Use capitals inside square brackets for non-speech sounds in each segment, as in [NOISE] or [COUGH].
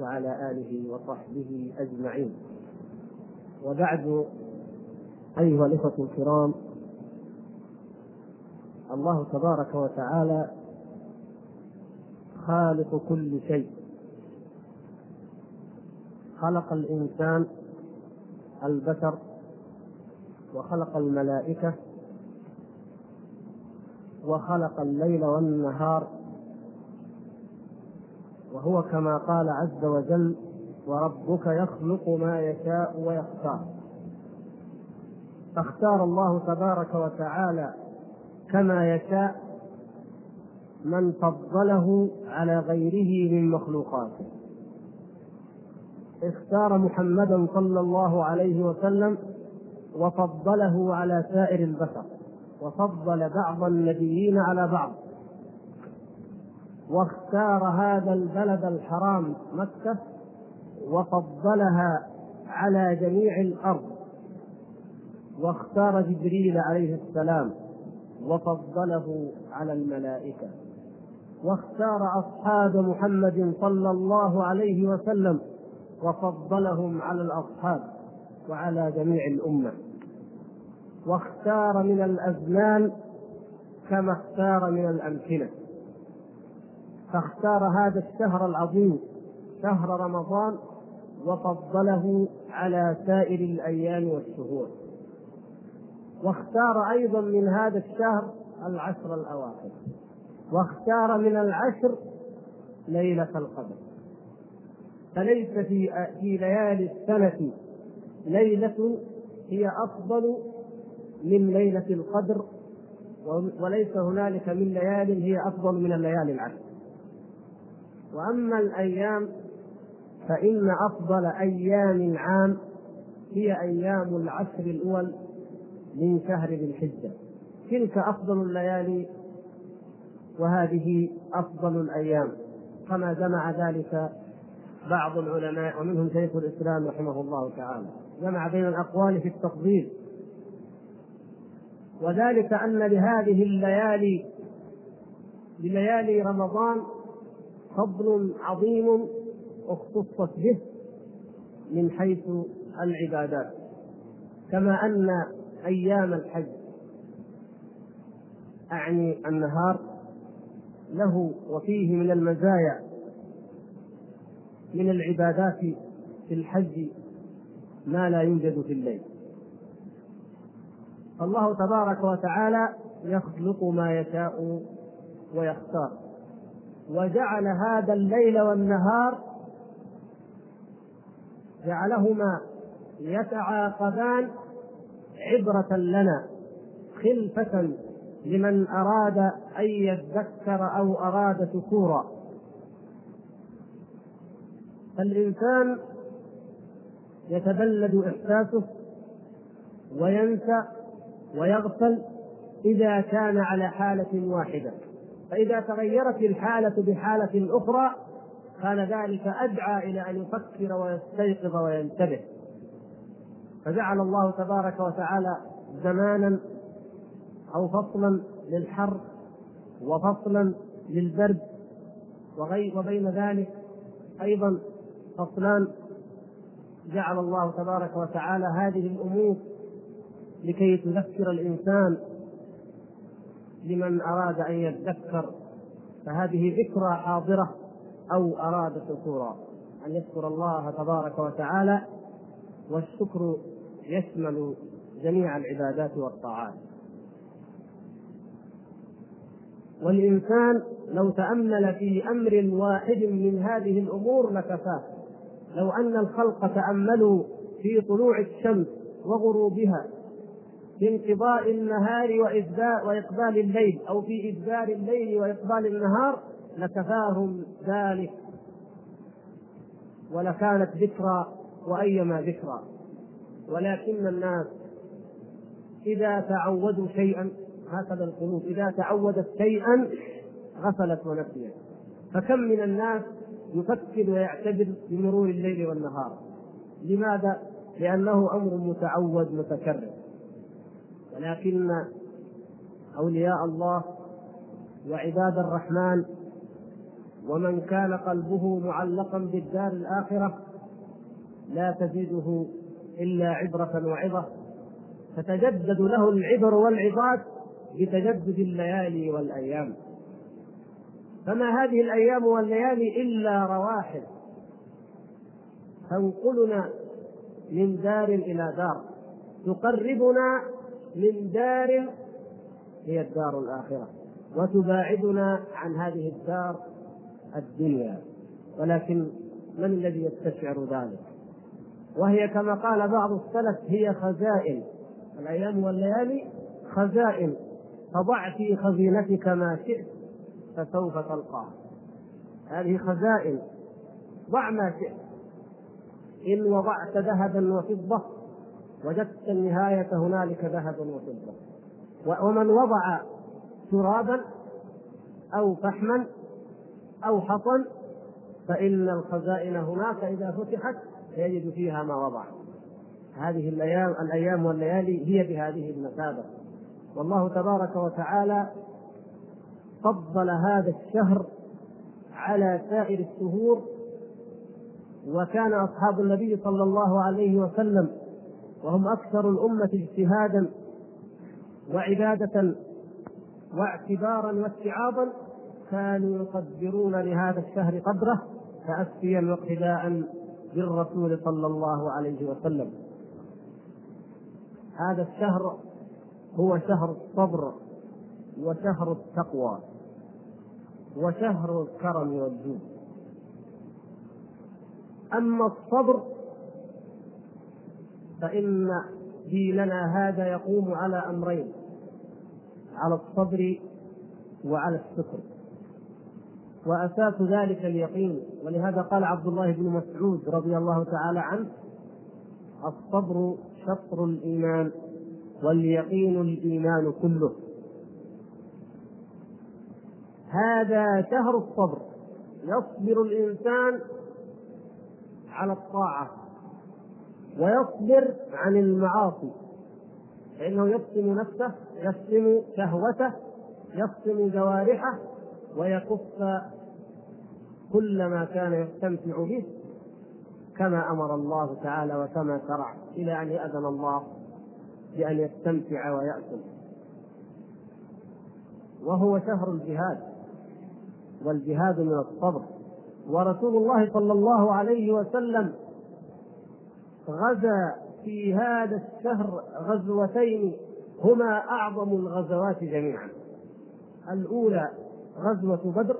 وعلى آله وصحبه أجمعين. وبعد أيها الإخوة الكرام الله تبارك وتعالى خالق كل شيء. خلق الإنسان البشر وخلق الملائكة وخلق الليل والنهار وهو كما قال عز وجل وربك يخلق ما يشاء ويختار فاختار الله تبارك وتعالى كما يشاء من فضله على غيره من مخلوقاته. اختار محمدا صلى الله عليه وسلم وفضله على سائر البشر وفضل بعض النبيين على بعض. واختار هذا البلد الحرام مكة وفضلها على جميع الأرض. واختار جبريل عليه السلام وفضله على الملائكة. واختار أصحاب محمد صلى الله عليه وسلم وفضلهم على الأصحاب وعلى جميع الأمة. واختار من الأزمان كما اختار من الأمكنة فاختار هذا الشهر العظيم شهر رمضان وفضله على سائر الأيام والشهور. واختار أيضا من هذا الشهر العشر الأواخر. واختار من العشر ليلة القدر. فليس في في ليالي السنة ليلة هي أفضل من ليلة القدر وليس هنالك من ليال هي أفضل من الليالي العشر. وأما الأيام فإن أفضل أيام العام هي أيام العشر الأول من شهر ذي الحجة. تلك أفضل الليالي وهذه أفضل الأيام. كما جمع ذلك بعض العلماء ومنهم شيخ الإسلام رحمه الله تعالى. جمع بين الأقوال في التفضيل. وذلك أن لهذه الليالي لليالي رمضان فضل عظيم اختصت به من حيث العبادات. كما أن أيام الحج أعني النهار له وفيه من المزايا من العبادات في الحج ما لا يوجد في الليل. الله تبارك وتعالى يخلق ما يشاء ويختار. وجعل هذا الليل والنهار جعلهما يتعاقبان عبرة لنا خلفة لمن أراد أن يذكر أو أراد شكورا فالإنسان يتبلد إحساسه وينسى ويغفل إذا كان على حالة واحدة. فإذا تغيرت الحالة بحالة أخرى كان ذلك أدعى إلى أن يفكر ويستيقظ وينتبه. فجعل الله تبارك وتعالى زمانا أو فصلا للحر وفصلا للبرد وبين ذلك أيضا فصلان جعل الله تبارك وتعالى هذه الأمور لكي تذكر الإنسان لمن أراد أن يذكر فهذه ذكرى حاضرة أو أراد شكورا أن يذكر الله تبارك وتعالى والشكر يشمل جميع العبادات والطاعات. والإنسان لو تأمل في أمر واحد من هذه الأمور لكفاه. لو أن الخلق تأملوا في طلوع الشمس وغروبها في انقضاء النهار وإقبال الليل أو في إدبار الليل وإقبال النهار لكفاهم ذلك. ولكانت ذكرى وأيما ذكرى. ولكن الناس إذا تعودوا شيئا هكذا القلوب إذا تعودت شيئا غفلت ونسيت. فكم من الناس يفكر ويعتبر بمرور الليل والنهار؟ لماذا؟ لأنه أمر متعود متكرر. ولكن أولياء الله وعباد الرحمن ومن كان قلبه معلقا بالدار الآخرة لا تزيده إلا عبرة وعظة تتجدد له العبر والعظات بتجدد الليالي والأيام. فما هذه الأيام والليالي إلا رواحل تنقلنا من دار إلى دار تقربنا من دار هي الدار الآخرة وتباعدنا عن هذه الدار الدنيا. ولكن من الذي يستشعر ذلك؟ وهي كما قال بعض السلف هي خزائن. الأيام والليالي خزائن. فضع في خزينتك ما شئت فسوف تلقاه هذه خزائن. ضع ما شئت. إن وضعت ذهبا وفضة وجدت النهاية هنالك ذهبا وفضة. ومن وضع ترابا أو فحما أو حصن فإن الخزائن هناك إذا فتحت يجد فيها ما وضع. هذه الأيام الأيام والليالي هي بهذه المثابة. والله تبارك وتعالى فضل هذا الشهر على سائر الشهور وكان أصحاب النبي صلى الله عليه وسلم وهم أكثر الأمة اجتهادا وعبادة واعتبارا واتعاظا كانوا يقدرون لهذا الشهر قدره تأسيا واقتداء بالرسول صلى الله عليه وسلم. هذا الشهر هو شهر الصبر وشهر التقوى وشهر الكرم والجود. أما الصبر فإن ديننا هذا يقوم على أمرين على الصبر وعلى الشكر وأساس ذلك اليقين ولهذا قال عبد الله بن مسعود رضي الله تعالى عنه الصبر شطر الإيمان واليقين الإيمان كله. هذا شهر الصبر يصبر الإنسان على الطاعة. ويصبر عن المعاصي. فإنه يفصم نفسه يفصم شهوته يفصم جوارحه ويكف كل ما كان يستمتع به كما أمر الله تعالى وكما شرع إلى أن يأذن الله بأن يستمتع ويأكل وهو شهر الجهاد والجهاد من الصبر. ورسول الله صلى الله عليه وسلم غزا في هذا الشهر غزوتين هما أعظم الغزوات جميعا. الأولى غزوة بدر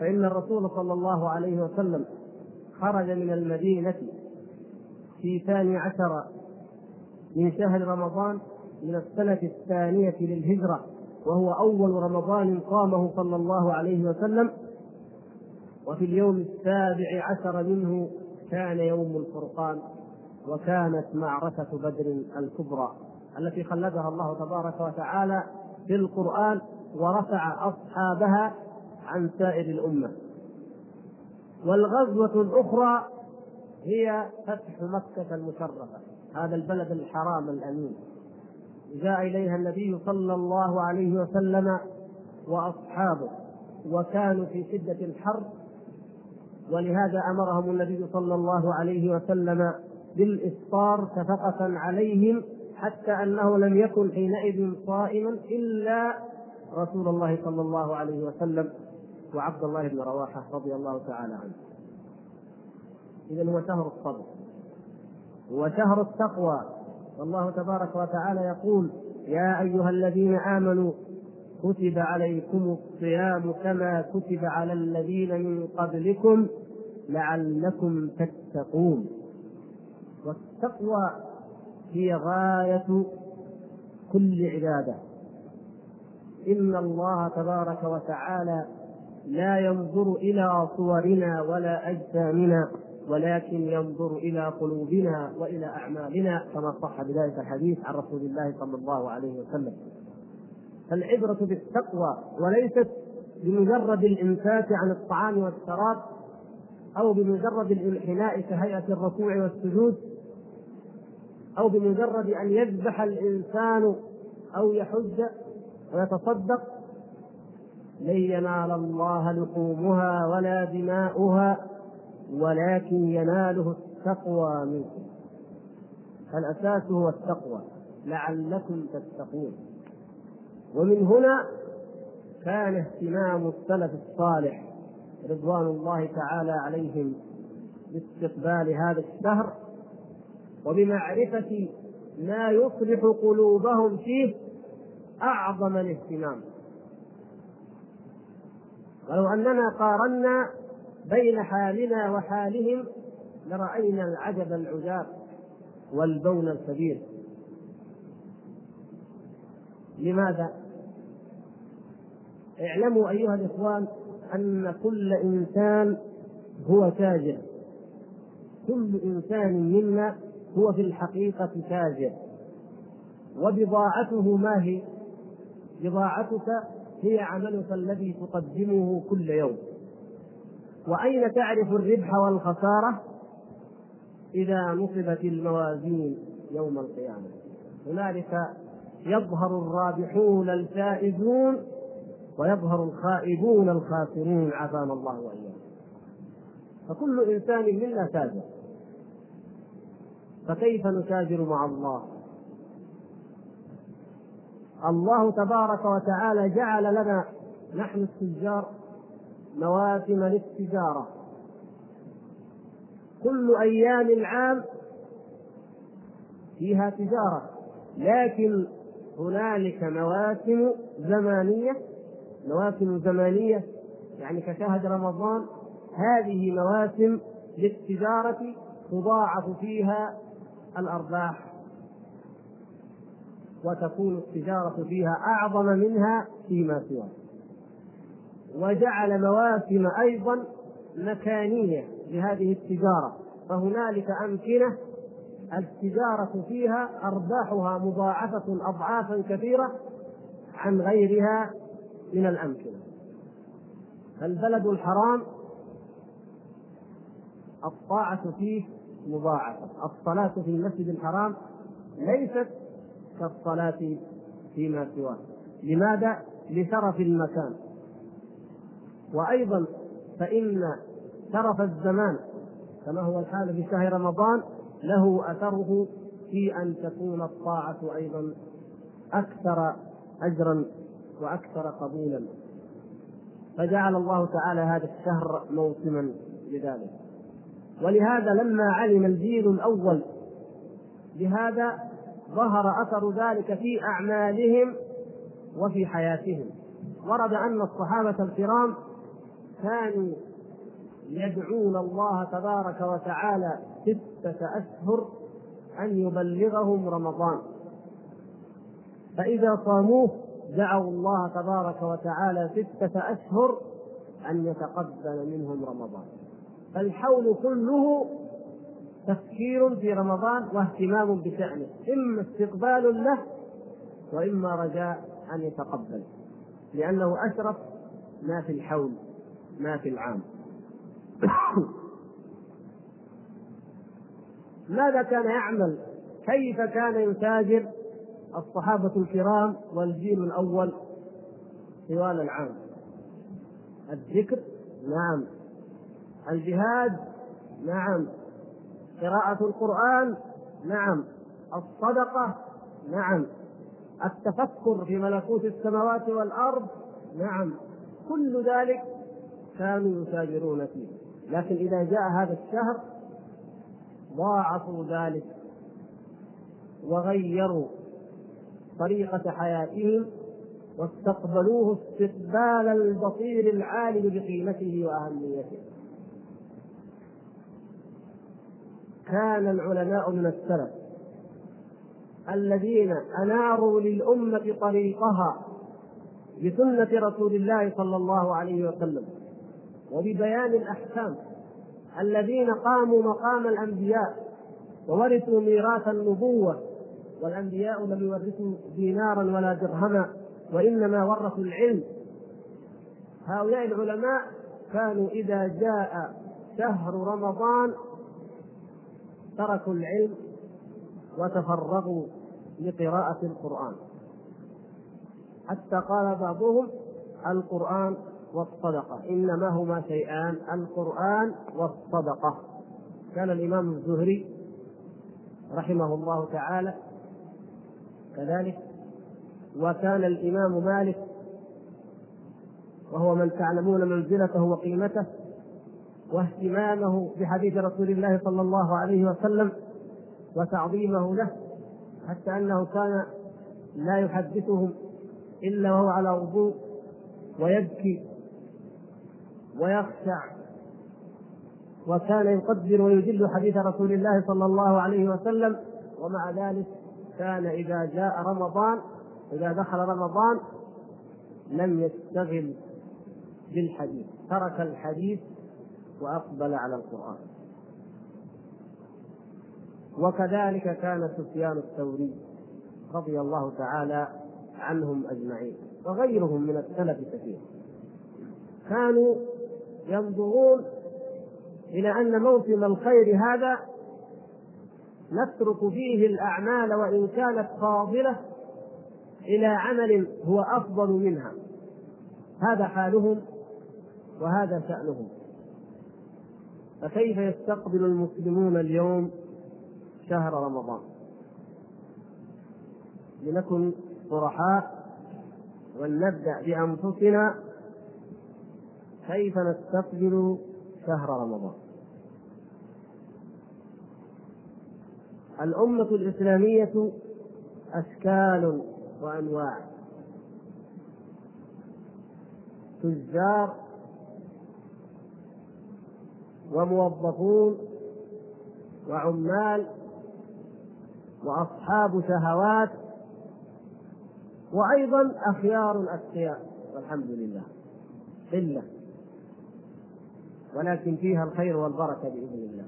فإن الرسول صلى الله عليه وسلم خرج من المدينة في ثاني عشر من شهر رمضان من السنة الثانية للهجرة وهو أول رمضان قامه صلى الله عليه وسلم. وفي اليوم السابع عشر منه كان يوم الفرقان وكانت معركة بدر الكبرى التي خلدها الله تبارك وتعالى في القرآن ورفع أصحابها عن سائر الأمة. والغزوة الأخرى هي فتح مكة المشرفة هذا البلد الحرام الأمين. جاء إليها النبي صلى الله عليه وسلم وأصحابه وكانوا في شدة الحرب ولهذا أمرهم النبي صلى الله عليه وسلم بالإفطار شفقة عليهم حتى أنه لم يكن حينئذ صائما إلا رسول الله صلى الله عليه وسلم وعبد الله بن رواحة رضي الله تعالى عنه. إذا هو شهر الصبر. وشهر التقوى. والله تبارك وتعالى يقول يا أيها الذين آمنوا كتب عليكم الصيام كما كتب على الذين من قبلكم. لعلكم تتقون. والتقوى هي غاية كل عبادة. إن الله تبارك وتعالى لا ينظر إلى صورنا ولا أجسامنا ولكن ينظر إلى قلوبنا وإلى أعمالنا كما صح بذلك الحديث عن رسول الله صلى الله عليه وسلم. فالعبرة بالتقوى وليست بمجرد الامساك عن الطعام والشراب أو بمجرد الانحناء كهيئه الركوع والسجود أو بمجرد أن يذبح الإنسان أو يحج ويتصدق لن ينال الله لحومها ولا دماؤها ولكن يناله التقوى منكم الاساس هو التقوى لعلكم تتقون. ومن هنا كان اهتمام السلف الصالح رضوان الله تعالى عليهم باستقبال هذا الشهر وبمعرفة ما يصلح قلوبهم فيه أعظم الاهتمام ولو أننا قارنا بين حالنا وحالهم لرأينا العجب العجاب والبون الكبير لماذا؟ اعلموا أيها الإخوان أن كل إنسان هو تاجر. كل إنسان منا هو في الحقيقة تاجر. وبضاعته ما هي؟ بضاعتك هي عملك الذي تقدمه كل يوم. وأين تعرف الربح والخسارة؟ إذا نصبت الموازين يوم القيامة. هنالك يظهر الرابحون الفائزون ويظهر الخائبون الخاسرون عافانا الله وإياكم فكل إنسان منا تاجر. فكيف نتاجر مع الله؟ الله تبارك وتعالى جعل لنا نحن التجار مواسم للتجارة كل أيام العام فيها تجارة لكن هنالك مواسم زمانية مواسم زمانية يعني كشهر رمضان هذه مواسم للتجارة تضاعف فيها الأرباح وتكون التجارة فيها أعظم منها فيما سواه. وجعل مواسم أيضا مكانية لهذه التجارة فهنالك أمكنة التجارة فيها أرباحها مضاعفة أضعافا كثيرة عن غيرها من الأمكنة. فالبلد الحرام الطاعة فيه مضاعفة. الصلاة في المسجد الحرام ليست كالصلاة فيما سواه. لماذا؟ لشرف المكان. وأيضا فإن شرف الزمان كما هو الحال في شهر رمضان له أثره في أن تكون الطاعة أيضا أكثر أجرا وأكثر قبولا فجعل الله تعالى هذا الشهر موسما لذلك. ولهذا لما علم الجيل الأول بهذا ظهر أثر ذلك في أعمالهم وفي حياتهم. ورد أن الصحابة الكرام كانوا يدعون الله تبارك وتعالى ستة أشهر أن يبلغهم رمضان. فإذا صاموه دعوا الله تبارك وتعالى ستة أشهر أن يتقبل منهم رمضان. فالحول كله تفكير في رمضان واهتمام بشأنه. إما استقبال له وإما رجاء أن يتقبل. لأنه أشرف ما في الحول ما في العام. [COUGHS] ماذا كان يعمل؟ كيف كان يتاجر؟ الصحابة الكرام والجيل الأول طوال العام. الذكر نعم. الجهاد نعم. قراءة القرآن نعم. الصدقة نعم. التفكر في ملكوت السماوات والأرض نعم. كل ذلك كانوا يتاجرون فيه. لكن إذا جاء هذا الشهر ضاعفوا ذلك وغيروا طريقة حياتهم واستقبلوه استقبال البصير العالم بقيمته وأهميته. كان العلماء من السلف الذين أناروا للأمة طريقها بسنة رسول الله صلى الله عليه وسلم وببيان الأحكام الذين قاموا مقام الأنبياء وورثوا ميراث النبوة والأنبياء لم يورثوا دينارا ولا درهما وإنما ورثوا العلم. هؤلاء العلماء كانوا إذا جاء شهر رمضان تركوا العلم وتفرغوا لقراءة القرآن. حتى قال بعضهم القرآن والصدقة إنما هما شيئان القرآن والصدقة. كان الإمام الزهري رحمه الله تعالى كذلك. وكان الإمام مالك وهو من تعلمون منزلته وقيمته واهتمامه بحديث رسول الله صلى الله عليه وسلم وتعظيمه له حتى أنه كان لا يحدثهم إلا وهو على وضوء ويبكي ويخشع. وكان يقدر ويجل حديث رسول الله صلى الله عليه وسلم ومع ذلك كان إذا جاء رمضان إذا دخل رمضان لم يشتغل بالحديث. ترك الحديث وأقبل على القرآن. وكذلك كان سفيان الثوري رضي الله تعالى عنهم أجمعين وغيرهم من السلف كثير. كانوا ينظرون إلى أن موسم الخير هذا نترك فيه الأعمال وإن كانت فاضلة إلى عمل هو أفضل منها. هذا حالهم وهذا شأنهم. فكيف يستقبل المسلمون اليوم شهر رمضان؟ لنكن صرحاء ولنبدأ بأنفسنا كيف نستقبل شهر رمضان. الأمة الإسلامية أشكال وأنواع. تجار وموظفون وعمال وأصحاب شهوات وأيضا أخيار اتقياء والحمد لله. قله ولكن فيها الخير والبركة بإذن الله.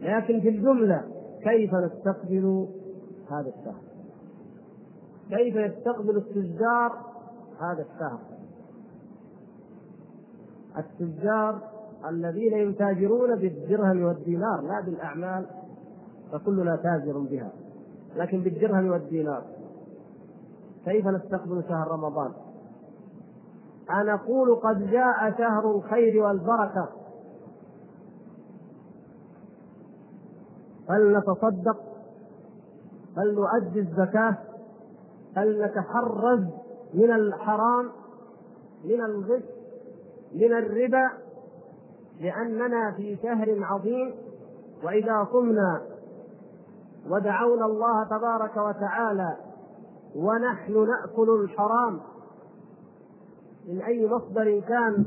لكن في الجملة كيف نستقبل هذا الشهر؟ كيف يستقبل التجار هذا الشهر؟ التجار الذين يتاجرون بالدرهم والدينار لا بالأعمال فكلنا تاجر بها لكن بالدرهم والدينار. كيف نستقبل شهر رمضان؟ أنقول قد جاء شهر الخير والبركة. فلنتصدق فلنؤدي الزكاة؟ فلنتحرز من الحرام؟ من الغش؟ من الربا؟ لأننا في شهر عظيم وإذا صمنا ودعونا الله تبارك وتعالى ونحن نأكل الحرام من أي مصدر كان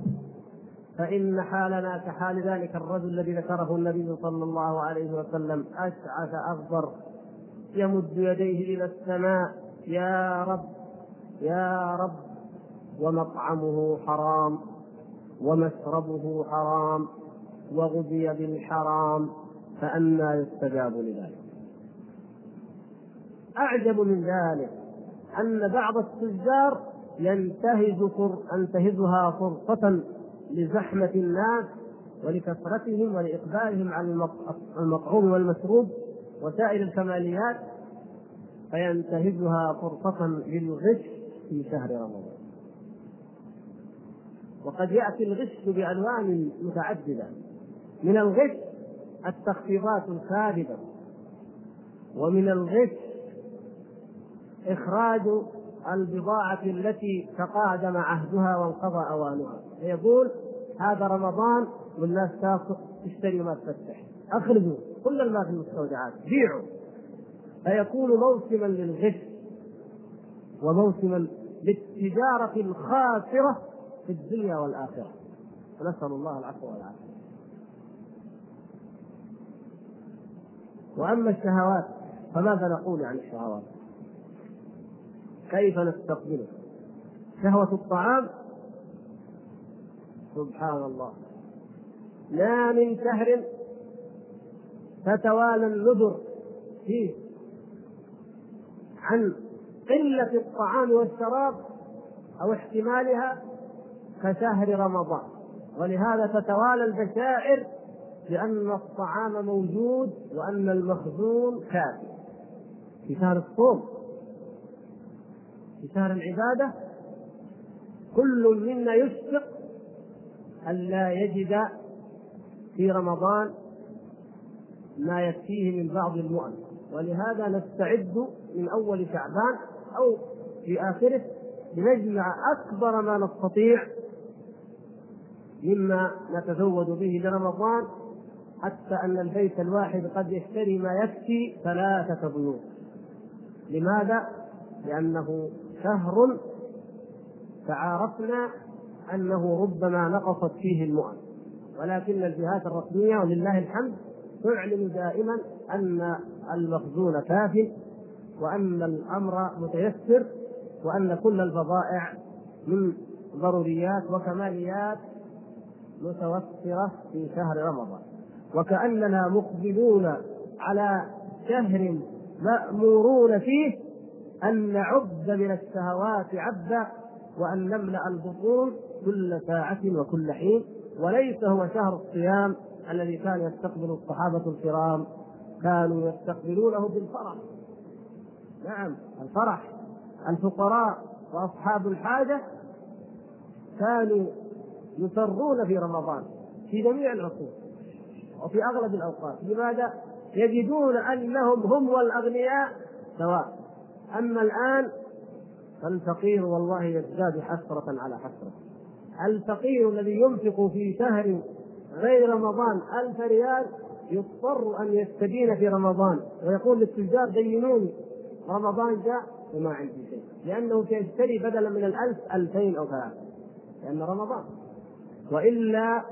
فإن حالنا كحال ذلك الرجل الذي ذكره النبي صلى الله عليه وسلم أشعث أغبر يمد يديه إلى السماء يا رب يا رب ومطعمه حرام ومشربه حرام وغذي بالحرام فأنى يستجاب لذلك. أعجب من ذلك أن بعض التجار ينتهز فر... أنتهزها فرصة لزحمة الناس ولكثرتهم ولإقبالهم على المطعوم والمشروب وسائر الكماليات فينتهزها فرصة للغش في شهر رمضان. وقد يأتي الغش بألوان متعددة. من الغش التخفيضات الكاذبة ومن الغش إخراج البضاعة التي تقادم عهدها وانقضى أوانها. فيقول هذا رمضان والناس تاخذ تشتري ما تفتح. أخرجوا. كل المال في المستودعات بيعوا فيكون موسما للغش وموسما للتجارة الخاسرة في الدنيا والآخرة. نسأل الله العفو والعافية. وأما الشهوات فماذا نقول عن الشهوات؟ كيف نستقبله شهوة الطعام سبحان الله ما من شهر تتوالى النذر فيه عن قلة الطعام والشراب أو احتمالها كشهر رمضان. ولهذا تتوالى البشائر بأن الطعام موجود وأن المخزون كافي. في شهر الصوم في شهر العبادة كل منا يشفق ألا يجد في رمضان ما يكفيه من بعض المؤن ولهذا نستعد من أول شعبان أو في آخره لنجمع أكبر ما نستطيع مما نتزود به لرمضان حتى أن البيت الواحد قد يشتري ما يكفي ثلاثة بيوت لماذا؟ لأنه شهر تعارفنا أنه ربما نقصت فيه المؤن. ولكن الجهات الرسمية ولله الحمد تعلن دائما أن المخزون كاف وأن الأمر متيسر وأن كل البضائع من ضروريات وكماليات متوفرة في شهر رمضان. وكأننا مقبلون على شهر مأمورون فيه أن نعد من الشهوات عبدا وأن نملأ البطون كل ساعة وكل حين وليس هو شهر الصيام الذي كان يستقبل الصحابة الكرام كانوا يستقبلونه بالفرح. نعم الفرح. الفقراء وأصحاب الحاجة كانوا يسرون في رمضان في جميع العصور وفي أغلب الأوقات. لماذا؟ يجدون أنهم هم والأغنياء سواء. أما الآن فالفقير والله يزداد حسرة على حسرة. الفقير الذي ينفق في شهر غير رمضان ألف ريال يضطر أن يستدين في رمضان ويقول للتجار دينوني رمضان جاء وما عندي شيء. لأنه سيشتري بدلا من الألف ألفين أو ثلاثة لأن رمضان. وإلا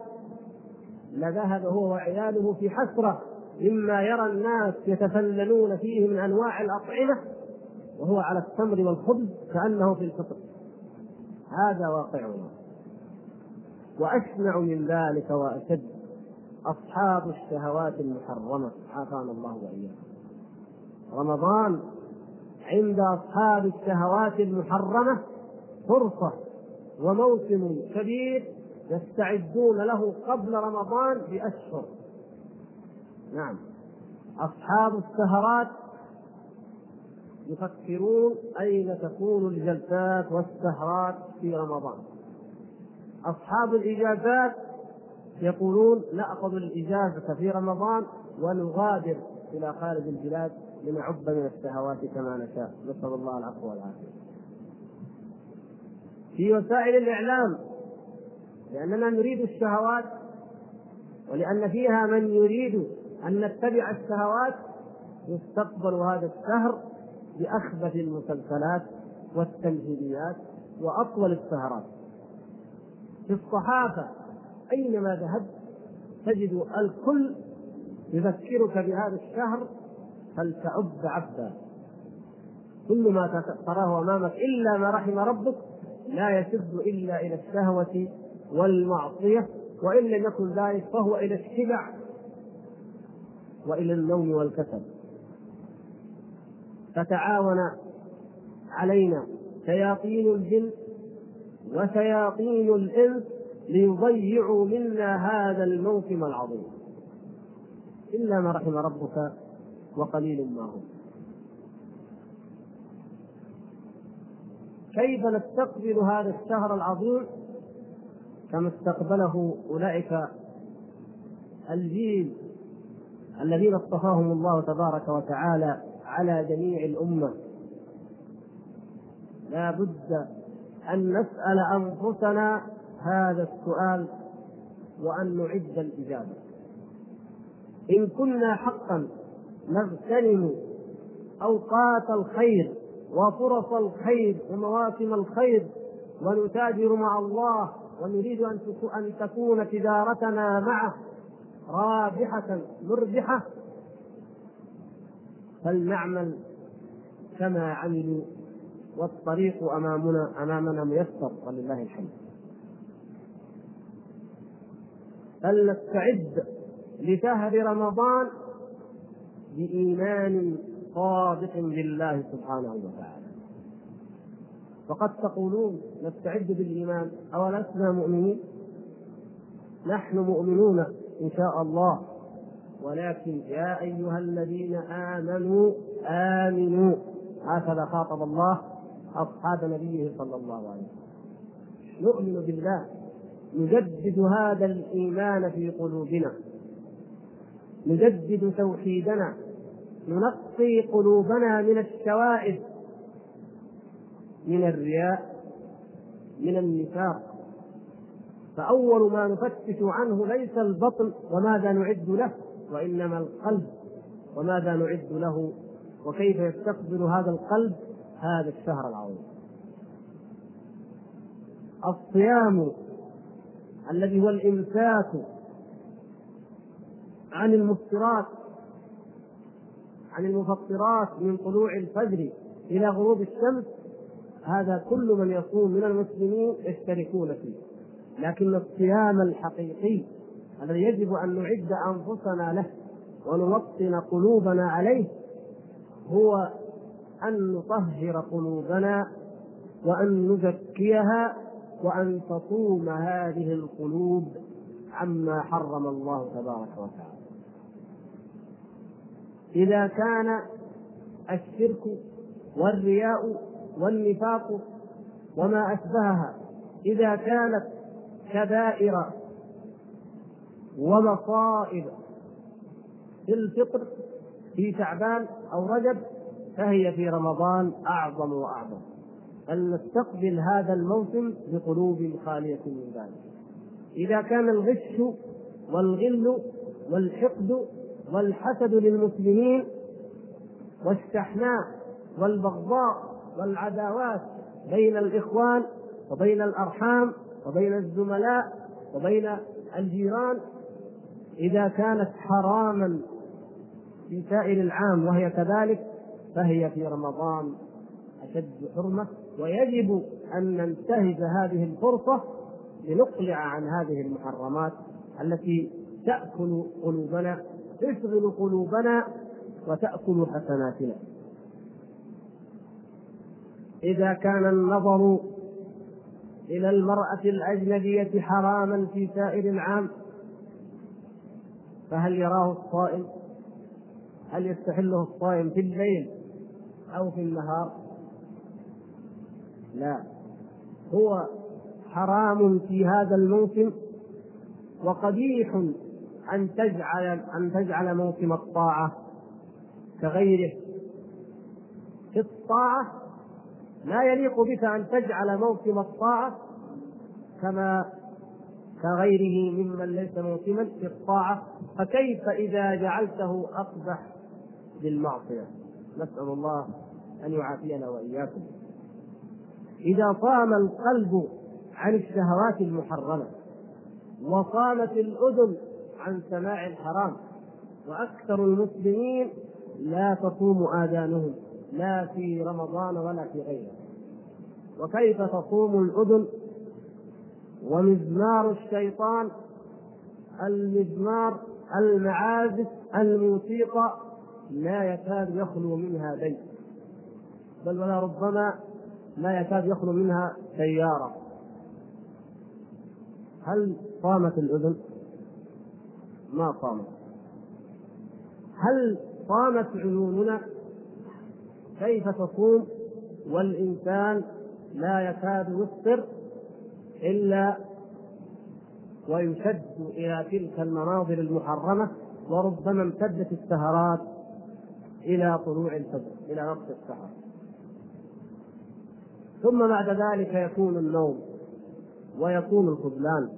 لذهب هو وعياله في حسرة مما يرى الناس يتفللون فيه من أنواع الأطعمة وهو على التمر والخبز كأنه في الفطر. هذا واقعنا وأشنع من ذلك وأشد أصحاب الشهوات المحرمة. عافانا الله وإياكم. رمضان عند أصحاب الشهوات المحرمة فرصة وموسم كبير يستعدون له قبل رمضان بأشهر. نعم. أصحاب السهرات يفكرون أين تكون الجلسات والسهرات في رمضان. أصحاب الإجازات يقولون نأخذ الإجازة في رمضان ونغادر إلى خارج البلاد لنعب من الشهوات كما نشاء. نسأل الله العفو والعافية. في وسائل الإعلام لأننا نريد الشهوات ولأن فيها من يريد أن نتبع الشهوات يستقبل هذا الشهر بأخبث المسلسلات والتمثيليات وأطول السهرات. في الصحافة. أينما ذهبت تجد الكل يذكرك بهذا الشهر فلتعب عبدا؟ كل ما تراه أمامك إلا ما رحم ربك لا يشد إلا إلى الشهوة والمعصية وإن لم يكن ذلك فهو إلى الشبع وإلى النوم والكسل. فتعاون علينا شياطين الجن وشياطين الإنس ليضيعوا منا هذا الموسم العظيم. إلا ما رحم ربك وقليل ما هم. كيف نستقبل هذا الشهر العظيم؟ كما استقبله أولئك الجيل الذين اصطفاهم الله تبارك وتعالى على جميع الأمة. لا بد أن نسأل أنفسنا هذا السؤال وأن نعد الإجابة. إن كنا حقا نغتنم أوقات الخير وفرص الخير ومواسم الخير ونتاجر مع الله ونريد أن تكون تجارتنا معه رابحة مربحة فلنعمل كما عملوا والطريق أمامنا أمامنا ميسر ولله الحمد. فلنستعد لشهر رمضان بإيمان صادق بالله سبحانه وتعالى؟ فقد تقولون نستعد بالإيمان أو لسنا مؤمنين؟ نحن مؤمنون إن شاء الله. ولكن يا أيها الذين آمنوا آمنوا. هكذا خاطب الله. أصحاب نبيه صلى الله عليه وسلم. نؤمن بالله نجدد هذا الإيمان في قلوبنا. نجدد توحيدنا. ننقي قلوبنا من الشوائب من الرياء من النفاق. فأول ما نفتش عنه ليس البطن وماذا نعد له وإنما القلب. وماذا نعد له وكيف يستقبل هذا القلب هذا الشهر العظيم. الصيام الذي هو الإمساك عن المفطرات عن المفطرات من طلوع الفجر إلى غروب الشمس هذا كل من يصوم من المسلمين يشتركون فيه. لكن الصيام الحقيقي الذي يجب أن نعد أنفسنا له ونوطن قلوبنا عليه هو أن نطهر قلوبنا وأن نزكيها وأن تصوم هذه القلوب عما حرم الله تبارك وتعالى. إذا كان الشرك والرياء والنفاق وما أشبهها إذا كانت كبائر ومصائب في الفطر في شعبان أو رجب فهي في رمضان أعظم وأعظم. أن نستقبل هذا الموسم بقلوب خالية من ذلك. إذا كان الغش والغل والحقد والحسد للمسلمين والشحناء والبغضاء والعداوات بين الإخوان وبين الأرحام وبين الزملاء وبين الجيران إذا كانت حراما في سائر العام وهي كذلك فهي في رمضان أشد حرمة ويجب أن ننتهز هذه الفرصة لنقلع عن هذه المحرمات التي تأكل قلوبنا تشغل قلوبنا وتأكل حسناتنا إذا كان النظر إلى المرأة الأجنبية حراما في سائر العام فهل يراه الصائم؟ هل يستحله الصائم في الليل أو في النهار؟ لا. هو حرام في هذا الموسم وقبيح أن تجعل أن تجعل موسم الطاعة كغيره. في الطاعة لا يليق بك أن تجعل موسم الطاعة كما كغيره ممن ليس موسما في الطاعة. فكيف إذا جعلته أقبح للمعصية نسأل الله أن يعافينا وإياكم. إذا صام القلب عن الشهوات المحرمة وصامت الأذن عن سماع الحرام وأكثر المسلمين لا تصوم آذانهم لا في رمضان ولا في غيره. وكيف تصوم الأذن؟ ومزمار الشيطان المزمار المعازف الموسيقى لا يكاد يخلو منها بيت بل ولا ربما لا يكاد يخلو منها سيارة هل صامت الأذن؟ ما صامت هل صامت عيوننا؟ كيف تصوم والإنسان لا يكاد يفطر إلا ويشد إلى تلك المناظر المحرمة وربما امتدت السهرات إلى طلوع الفجر إلى وقت السحر. ثم بعد ذلك يكون النوم ويكون الخذلان.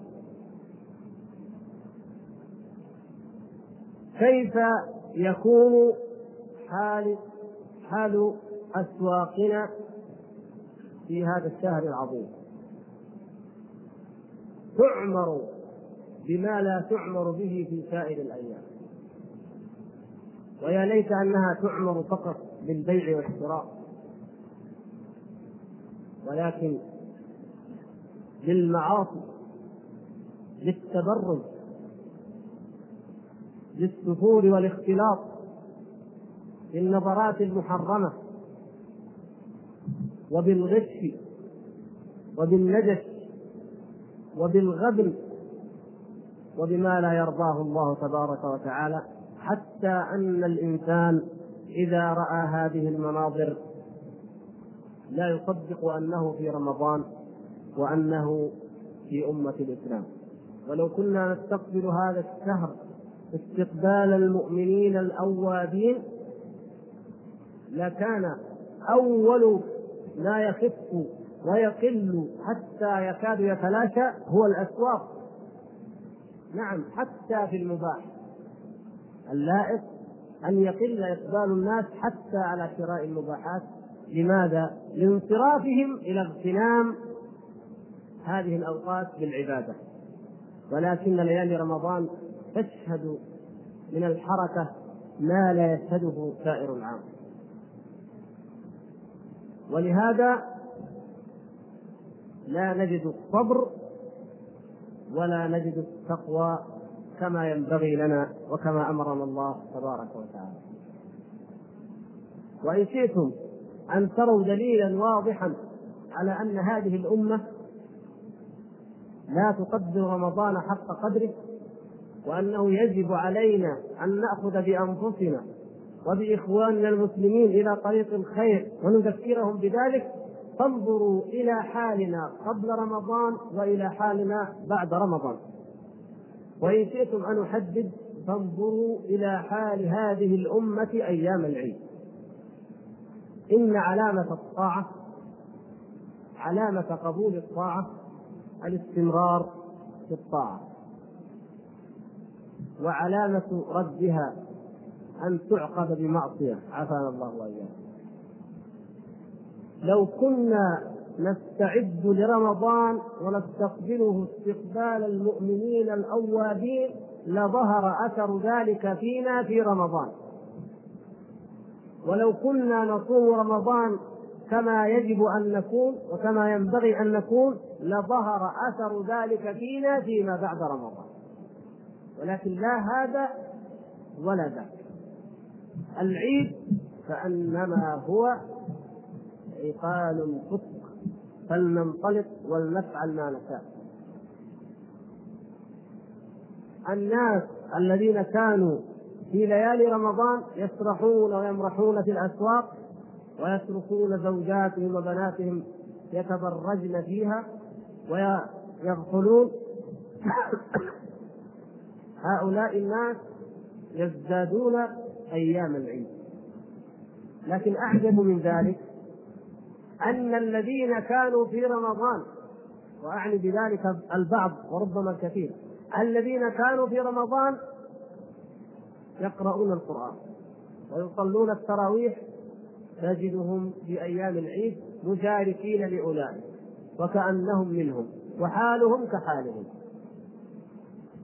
كيف يكون حال حال أسواقنا في هذا الشهر العظيم؟ تعمر بما لا تعمر به في سائر الأيام. ويا ليت أنها تعمر فقط بالبيع والشراء. ولكن للمعاصي للتبرج بالسفور والاختلاط بالنظرات المحرمة وبالغش وبالنجش وبالغبن وبما لا يرضاه الله تبارك وتعالى. حتى أن الإنسان إذا رأى هذه المناظر لا يصدق أنه في رمضان وأنه في أمة الإسلام. ولو كنا نستقبل هذا الشهر استقبال المؤمنين الأوابين لكان أول ما يخف ويقل حتى يكاد يتلاشى هو الأسواق. نعم حتى في المباح. اللائق أن يقل إقبال الناس حتى على شراء المباحات. لماذا؟ لانصرافهم إلى اغتنام هذه الأوقات بالعبادة. ولكن ليالي رمضان تشهد من الحركة ما لا يشهده سائر العام. ولهذا لا نجد الصبر ولا نجد التقوى كما ينبغي لنا وكما أمرنا الله تبارك وتعالى. وإن شئتم أن تروا دليلا واضحا على أن هذه الأمة لا تقدر رمضان حق قدره وأنه يجب علينا أن نأخذ بأنفسنا وبإخواننا المسلمين إلى طريق الخير ونذكرهم بذلك. فانظروا إلى حالنا قبل رمضان وإلى حالنا بعد رمضان. وإن شئتم أن أحدد فانظروا إلى حال هذه الأمة أيام العيد. إن علامة الطاعة علامة قبول الطاعة الاستمرار في الطاعة. وعلامة ردها أن تعقب بمعصية. عافانا الله وإياكم. لو كنا نستعد لرمضان ونستقبله استقبال المؤمنين الأوابين لظهر أثر ذلك فينا في رمضان. ولو كنا نصوم رمضان كما يجب أن نكون وكما ينبغي أن نكون لظهر أثر ذلك فينا فيما بعد رمضان. ولكن لا هذا ولا ذاك. العيد كأنما هو عقال صدق فلننطلق ولنفعل ما نشاء. الناس الذين كانوا في ليالي رمضان يسرحون ويمرحون في الأسواق ويتركون زوجاتهم وبناتهم يتبرجن فيها ويغفلون. هؤلاء الناس يزدادون أيام العيد. لكن أعجب من ذلك أن الذين كانوا في رمضان وأعني بذلك البعض وربما الكثير الذين كانوا في رمضان يقرؤون القرآن ويصلون التراويح تجدهم في أيام العيد مشاركين لأولئك وكأنهم منهم وحالهم كحالهم.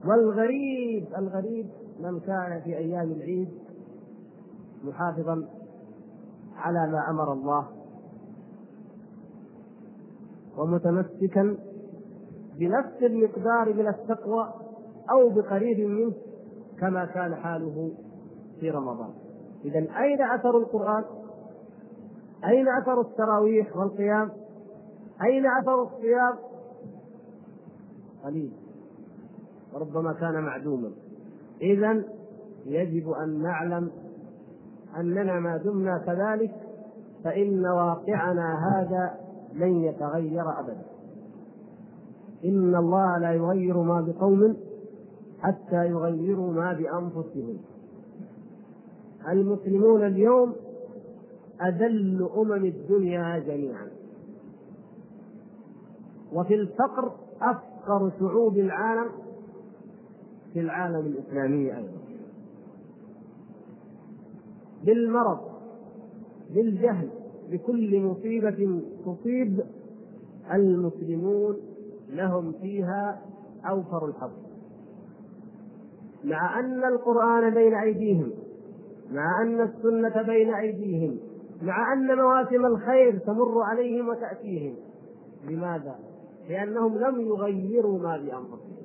والغريب الغريب من كان في أيام العيد محافظا على ما أمر الله ومتمسكا بنفس المقدار من التقوى أو بقريب منه كما كان حاله في رمضان. اذا أين أثر القرآن؟ أين أثر التراويح والقيام؟ أين أثر الصيام؟ قليل. وربما كان معدوما. اذا يجب أن نعلم أننا ما دمنا كذلك فإن واقعنا هذا لن يتغير أبدا. إن الله لا يغير ما بقوم حتى يغيروا ما بأنفسهم. المسلمون اليوم أذل أمم الدنيا جميعا. وفي الفقر أفقر شعوب العالم في العالم الإسلامي أيضا. بالمرض بالجهل بكل مصيبة تصيب المسلمون لهم فيها أوفر الحظ. مع أن القرآن بين أيديهم مع أن السنة بين أيديهم مع أن مواسم الخير تمر عليهم وتأتيهم. لماذا؟ لأنهم لم يغيروا ما بأنفسهم.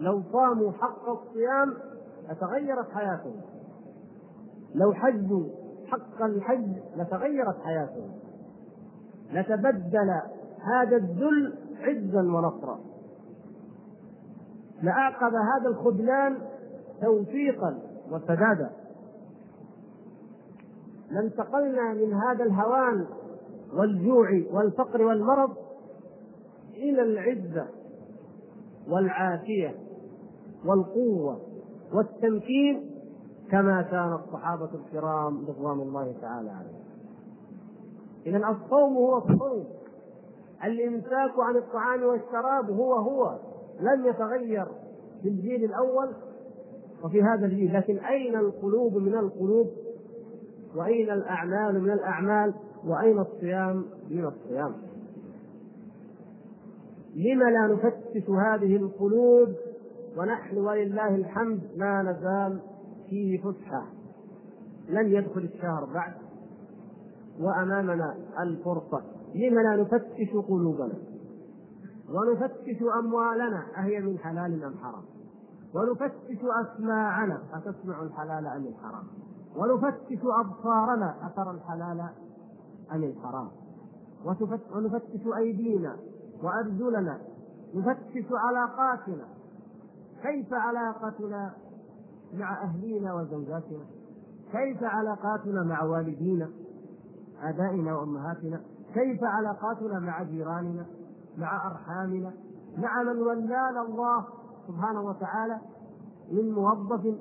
لو صاموا حق الصيام لتغيرت حياتهم. لو حجوا حق الحج لتغيرت حياتهم لتبدل هذا الذل عزا ونصرا. لأعقب هذا الخذلان توفيقا وسدادا. لانتقلنا من هذا الهوان والجوع والفقر والمرض إلى العزة والعافية والقوة والتمكين كما كان الصحابة الكرام رضوان الله تعالى عليهم. إذا الصوم هو الصوم. الإمساك عن الطعام والشراب هو هو. لم يتغير في الجيل الأول وفي هذا الجيل. لكن أين القلوب من القلوب؟ وأين الأعمال من الأعمال؟ وأين الصيام من الصيام؟ لم لا نفتش هذه القلوب ونحن ولله الحمد؟ لا نزال. في فسحة لم يدخل الشهر بعد. وأمامنا الفرصة. لم لا نفتش قلوبنا؟ ونفتش أموالنا. أهي من حلال أم حرام؟ ونفتش أسماعنا. أتسمع الحلال أم الحرام؟ ونفتش أبصارنا. أترى الحلال أم الحرام؟ ونفتش أيدينا وأرجلنا. نفتش علاقاتنا. كيف علاقتنا مع أهلينا وزوجاتنا كيف علاقاتنا مع والدينا آبائنا وأمهاتنا كيف علاقاتنا مع جيراننا مع أرحامنا مع من ولانا الله سبحانه وتعالى من موظف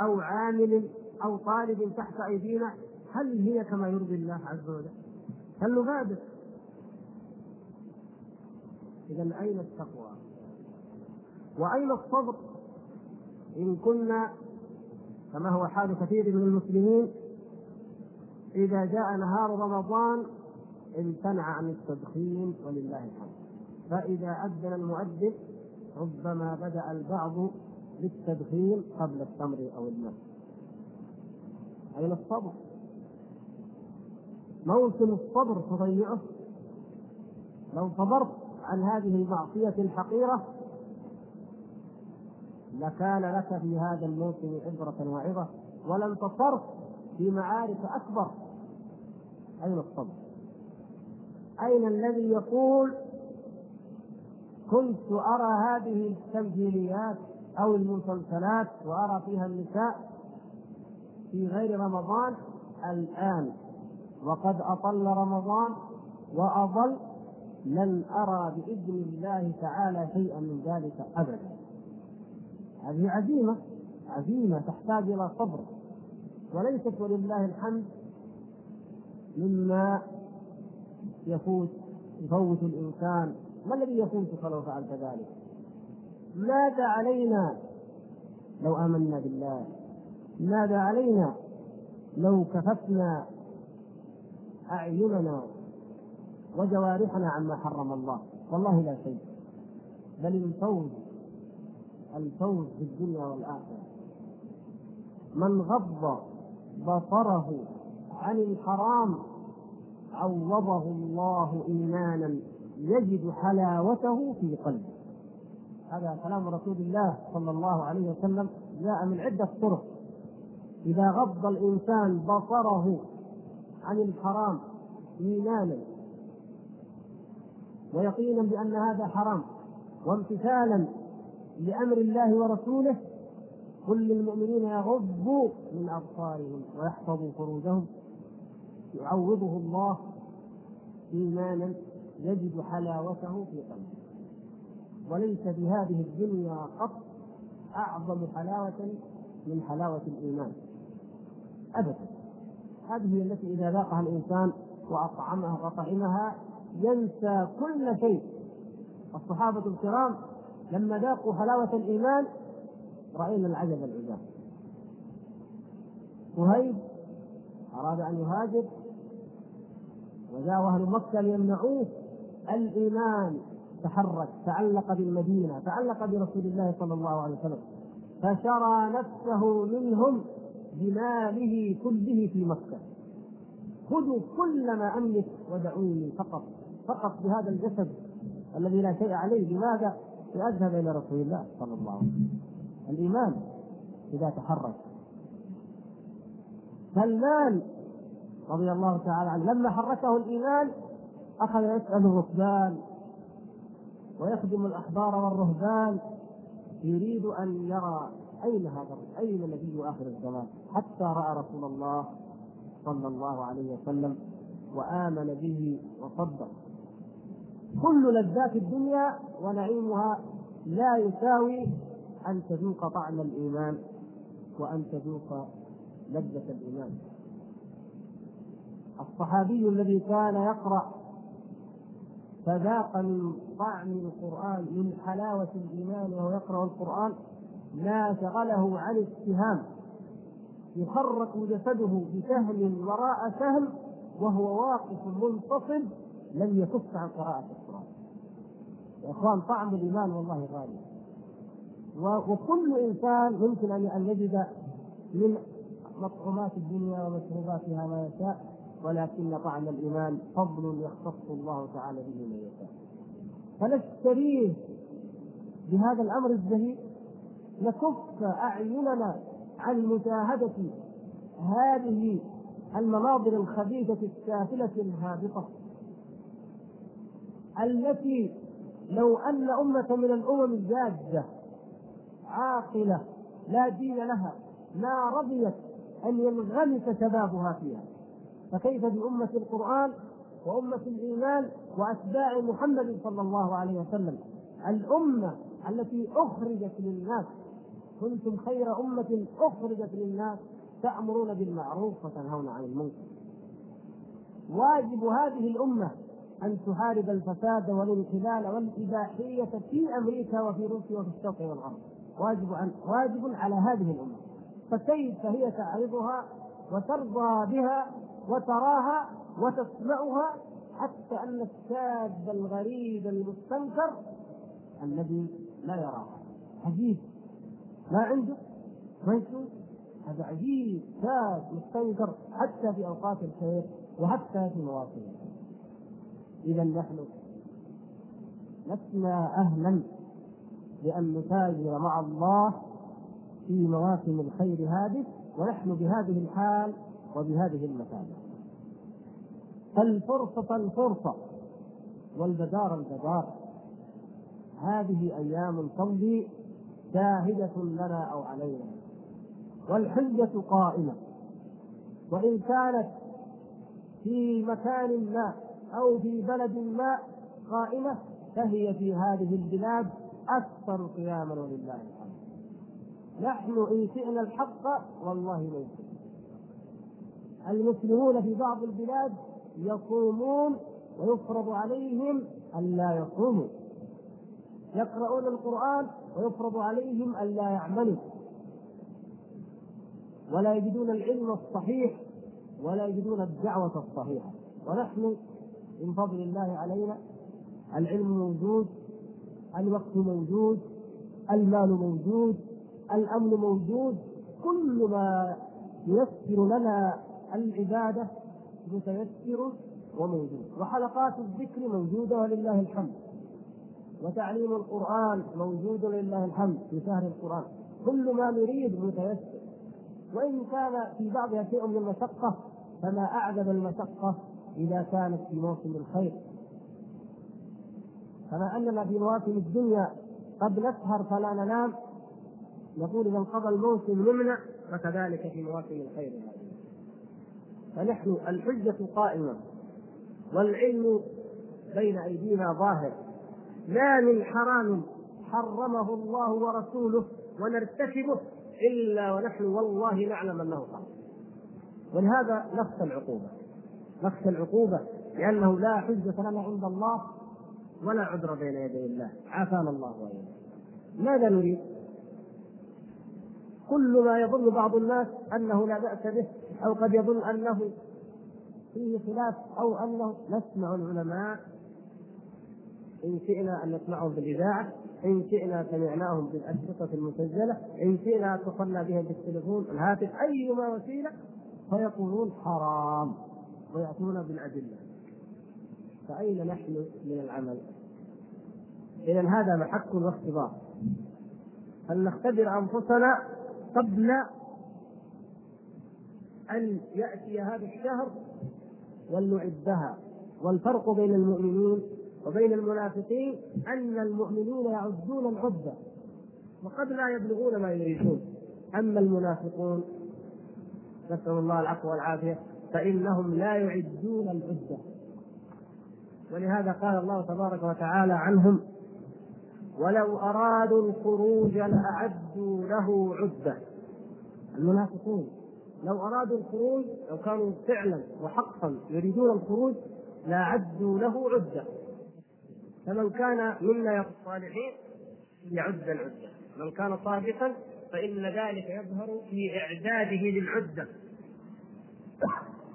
أو عامل أو طالب تحت أيدينا هل هي كما يرضي الله عز وجل؟ هل نبادر؟ إذا أين التقوى؟ وأين الصبر؟ إن كنا كما هو حال كثير من المسلمين إذا جاء نهار رمضان امتنع عن التدخين ولله الحمد. فإذا أذن المؤذن ربما بدأ البعض بالتدخين قبل التمر أو الماء. أين الصبر؟ موسم الصبر تضيعه. لو صبرت عن هذه المعصية الحقيرة لكان لك في هذا الموسم عبرة وعظة ولم تصرف في معارك أكبر. أين الصبر؟ أين الذي يقول كنت أرى هذه التمثيليات أو المسلسلات وأرى فيها النساء في غير رمضان؟ الآن. وقد أطل رمضان وأضل لن أرى بإذن الله تعالى شيئا من ذلك أبدا. هذه عزيمة. عزيمة تحتاج إلى صبر. وليست ولله الحمد مما يفوت يفوت الإنسان. ما الذي يفوتك لو فعلت ذلك؟ ماذا علينا لو آمنا بالله؟ ماذا علينا لو كففنا أعيننا وجوارحنا عما حرم الله؟ والله لا شيء. بل الفوز الفوز في الدنيا والآخرة. من غض بصره عن الحرام عوضه الله إيمانا يجد حلاوته في قلبه. هذا كلام رسول الله صلى الله عليه وسلم جاء من عدة طرق. إذا غض الإنسان بصره عن الحرام إيمانا ويقينا بأن هذا حرام وامتثالا لأمر الله ورسوله كل المؤمنين يغضوا من أبصارهم ويحفظوا فروجهم. يعوضه الله إيمانا يجد حلاوته في قلبه. وليس بهذه الدنيا قط أعظم حلاوة من حلاوة الإيمان. أبدا. هذه التي إذا ذاقها الإنسان وأطعمها وطعمها ينسى كل شيء. الصحابة الكرام لما ذاقوا حلاوة الإيمان رأينا العجب العجاب. وهيب أراد أن يهاجر وجاء أهل مكة ليمنعوه. الإيمان تحرك تعلق بالمدينة تعلق برسول الله صلى الله عليه وسلم. فشرى نفسه منهم بماله كله في مكة. خذوا كل ما أملك ودعوني فقط فقط بهذا الجسد الذي لا شيء عليه. لماذا؟ لأذهب إلى رسول الله صلى الله عليه وسلم. الإيمان إذا تحرك. سلمان رضي الله تعالى عنه لما حركه الإيمان أخذ يسأل الركبان ويخدم الأحبار والرهبان يريد أن يرى أين هذا أين نبي آخر الزمان حتى رأى رسول الله صلى الله عليه وسلم وآمن به وصدق. كل لذات الدنيا ونعيمها لا يساوي أن تذوق طعم الإيمان وأن تذوق لذة الإيمان. الصحابي الذي كان يقرأ فذاق من طعم القرآن من حلاوة الإيمان وهو يقرأ القرآن ما شغله عن السهام يخرق جسده بسهم وراء سهم وهو واقف منتصب لم يكف عن قراءة القرآن. يا إخوان طعم الإيمان والله غالي. وكل إنسان يمكن أن يجد من مطعومات الدنيا ومشروباتها ما يشاء ولكن طعم الإيمان فضل يختص الله تعالى به من يشاء. فنشتريه بهذا الأمر الزهيد نكف أعيننا عن مشاهدة هذه المناظر الخبيثة السافلة الهابطة. التي لو أن أمة من الأمم الجادة عاقلة لا دين لها ما رضيت أن ينغمس شبابها فيها. فكيف بأمة القرآن وأمة الإيمان وأتباع محمد صلى الله عليه وسلم؟ الأمة التي أخرجت للناس. كنتم خير أمة أخرجت للناس تأمرون بالمعروف وتنهون عن المنكر. واجب هذه الأمة أن تحارب الفساد والانحلال والإباحية في أمريكا وفي روسيا وفي الشرق والغرب. واجب أن واجب على هذه الأمة. فكيف هي تعرضها وترضى بها وتراها وتسمعها حتى أن الشاب الغريب المستنكر الذي لا يراها عجيب. ما عنده؟ ما يشوف هذا عجيب. شاب مستنكر حتى في أوقات الخير وحتى في مواطن إذا نحن لسنا أهلا لأن نتاجر مع الله في مواسم الخير هذه ونحن بهذه الحال وبهذه المكانة. الفرصة الفرصة والبدار البدار. هذه أيام تمضي شاهدة لنا أو علينا. والحجة قائمة. وإن كانت في مكان ما أو في بلد ما قائمة فهي في هذه البلاد أكثر قياما ولله الحمد. نحن إن شئنا الحق والله ليس المسلمون في بعض البلاد يصومون ويفرض عليهم أن لا يصوموا يقرؤون القرآن ويفرض عليهم أن لا يعملوا. ولا يجدون العلم الصحيح ولا يجدون الدعوة الصحيحة. ونحن من فضل الله علينا العلم موجود الوقت موجود المال موجود الأمن موجود كل ما ييسر لنا العبادة متيسر وموجود. وحلقات الذكر موجودة ولله الحمد. وتعليم القرآن موجود ولله الحمد في شهر القرآن. كل ما نريد متيسر. وإن كان في بعضها شيء من المشقة فما اعذب المشقة إذا كانت في موسم الخير. كما اننا في مواسم الدنيا قد نسهر فلا ننام نقول إذا انقضى الموسم نمنع فكذلك في مواسم الخير. فنحن الحجة قائمة والعلم بين أيدينا ظاهر. ما من حرام حرمه الله ورسوله ونرتكبه إلا ونحن والله نعلم أنه حرام. ولهذا نخشى العقوبة. نخشى العقوبة لأنه لا حجة لنا عند الله ولا عذر بين يدي الله. عافانا الله وإياكم. ماذا نريد؟ كل ما يظن بعض الناس أنه لا بأس به أو قد يظن أنه فيه خلاف أو أنه نسمع العلماء إن شئنا أن نسمعهم في الاذاعه إن شئنا سمعناهم بالأشرطة المسجلة إن شئنا اتصلنا بهم بالتليفون الهاتف أيما وسيلة فيقولون حرام. ويأتون بالأدلة. فأين نحن من العمل؟ اذا هذا محك واختبار. ان نختبر أنفسنا قبل أن يأتي هذا الشهر ولنعدها والفرق بين المؤمنين وبين المنافقين أن المؤمنين يعدون العدة وقد لا يبلغون ما يريدون. أما المنافقون نسأل الله العفو والعافية. فإنهم لا يعدون العدة ولهذا قال الله تبارك وتعالى عنهم ولو أرادوا الخروج لأعدوا له عدة. المنافقون لو أرادوا الخروج لو كانوا فعلا وحقا يريدون الخروج لأعدوا له عدة. فمن كان منا الصالحين يعد العدة. من كان صادقا فإن ذلك يظهر في إعداده للعدة.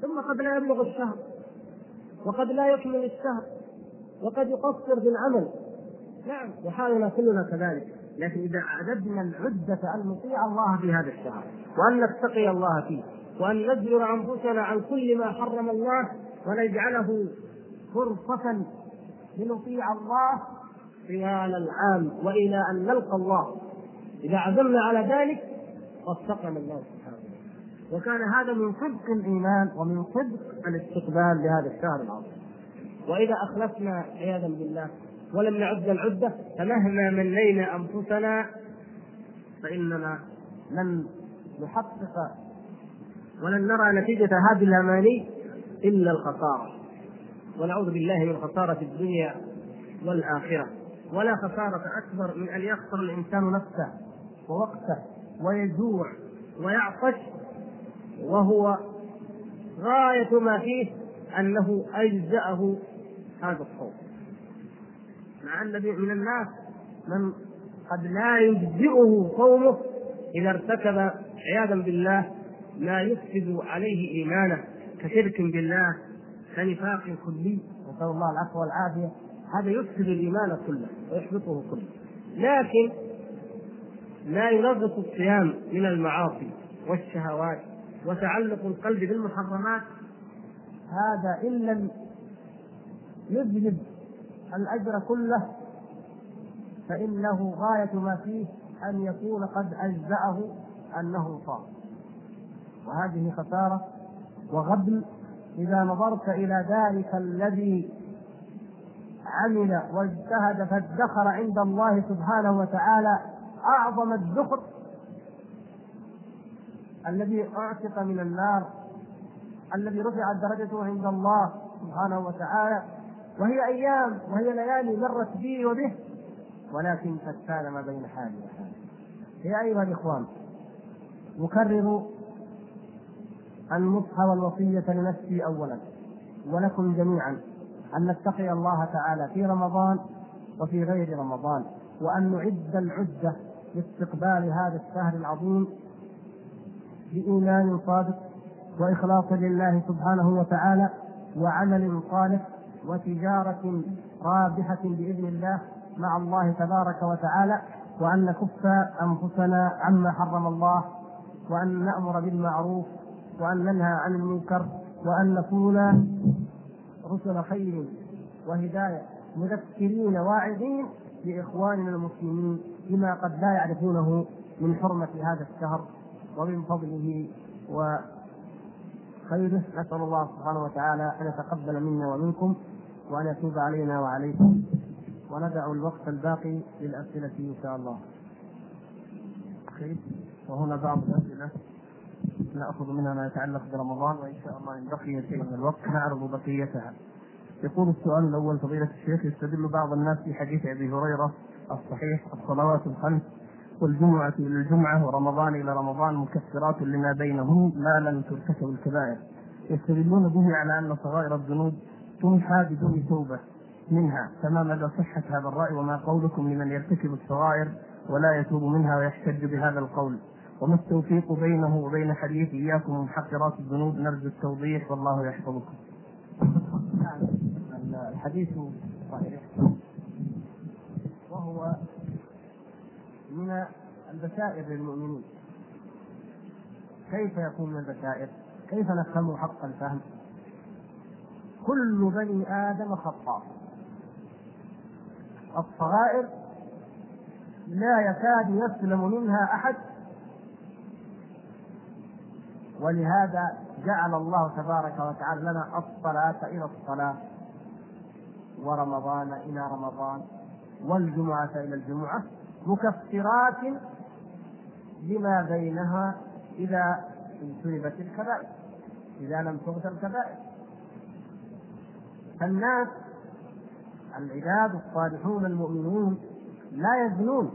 ثم قد لا يبلغ الشهر وقد لا يكمل الشهر وقد يقصر في العمل. نعم. وحالنا كلنا كذلك. لكن إذا أعددنا العدة أن نطيع الله في هذا الشهر وأن نتقي الله فيه وأن نزجر أنفسنا عن كل ما حرم الله ونجعله فرصة لنطيع الله طوال العام وإلى أن نلقى الله. إذا عزمنا على ذلك وفقنا الله. وكان هذا من صدق الإيمان ومن صدق الاستقبال لهذا الشهر العظيم. وإذا أخلفنا عياذا بالله ولم نعد العدة فمهما منينا أنفسنا فإننا لن نحقق ولن نرى نتيجة هذه الأماني إلا الخسارة. ونعوذ بالله من خسارة الدنيا والآخرة. ولا خسارة أكبر من أن يخسر الإنسان نفسه ووقته ويجوع ويعطش وهو غاية ما فيه أنه أجزأه هذا الصوم مع أن من الناس من قد لا يجزئه صومه إذا ارتكب عياذا بالله ما يفسد عليه إيمانه كشرك بالله كنفاق كلي نسأل الله العفو والعافية. هذا يفسد الإيمان كله ويحبطه كله. لكن لا ينظف الصيام من المعاصي والشهوات وتعلق القلب بالمحرمات هذا إن لم يذهب الأجر كله فإنه غاية ما فيه أن يكون قد أجزأه أنه صام. وهذه خسارة وغبن إذا نظرت إلى ذلك الذي عمل واجتهد فادخر عند الله سبحانه وتعالى أعظم الذخر الذي أعتق من النار الذي رفعت درجته عند الله سبحانه وتعالى. وهي أيام وهي ليالي مرت بي وبه ولكن فتان ما بين حالي وحالي. يا أيها الإخوان نكرر النصح والوصية لنفسي أولا ولكم جميعا أن نتقي الله تعالى في رمضان وفي غير رمضان وأن نعد العدة لاستقبال هذا الشهر العظيم بإيمان صادق وإخلاص لله سبحانه وتعالى وعمل صالح وتجارة رابحة بإذن الله مع الله تبارك وتعالى وأن نكف أنفسنا عما حرم الله وأن نأمر بالمعروف وأن ننهى عن المنكر وأن نكون رسل خير وهداية مذكرين واعظين لإخواننا المسلمين بما قد لا يعرفونه من حرمة هذا الشهر. ومن فضله وخيره نسأل الله سبحانه وتعالى أن يتقبل منا ومنكم وأن يتوب علينا وعليكم وندع الوقت الباقي للأسئلة إن شاء الله. وهنا بعض الأسئلة ناخذ منها ما يتعلق برمضان وإن شاء الله إن بقي شيء من الوقت نعرض بقيتها. يقول السؤال الأول فضيلة الشيخ يستدل بعض الناس في حديث أبي هريرة الصحيح الصلوات الخمس والجمعة إلى الجمعة ورمضان إلى رمضان مكفرات لما بينهم ما لم ترتكب الكبائر. يستدلون به على أن صغائر الذنوب تمحى بدون توبة منها فما مدى صحة هذا الرأي وما قولكم لمن يرتكب الصغائر ولا يتوب منها ويحتج بهذا القول. وما التوفيق بينه وبين حديث إياكم محقرات الذنوب؟ نرجو التوضيح والله يحفظكم. نعم. الحديث صحيح. وهو من البشائر للمؤمنين. كيف يكون من البشائر؟ كيف نفهمه حق الفهم؟ كل بني آدم خطاء. الصغائر لا يكاد يسلم منها أحد. ولهذا جعل الله تبارك وتعالى لنا الصلاة إلى الصلاة. ورمضان إلى رمضان والجمعة إلى الجمعة. مكفرات لما بينها إذا اجتنبت الكبائر إذا لم تغفر الكبائر. فالناس العباد الصالحون المؤمنون لا يزنون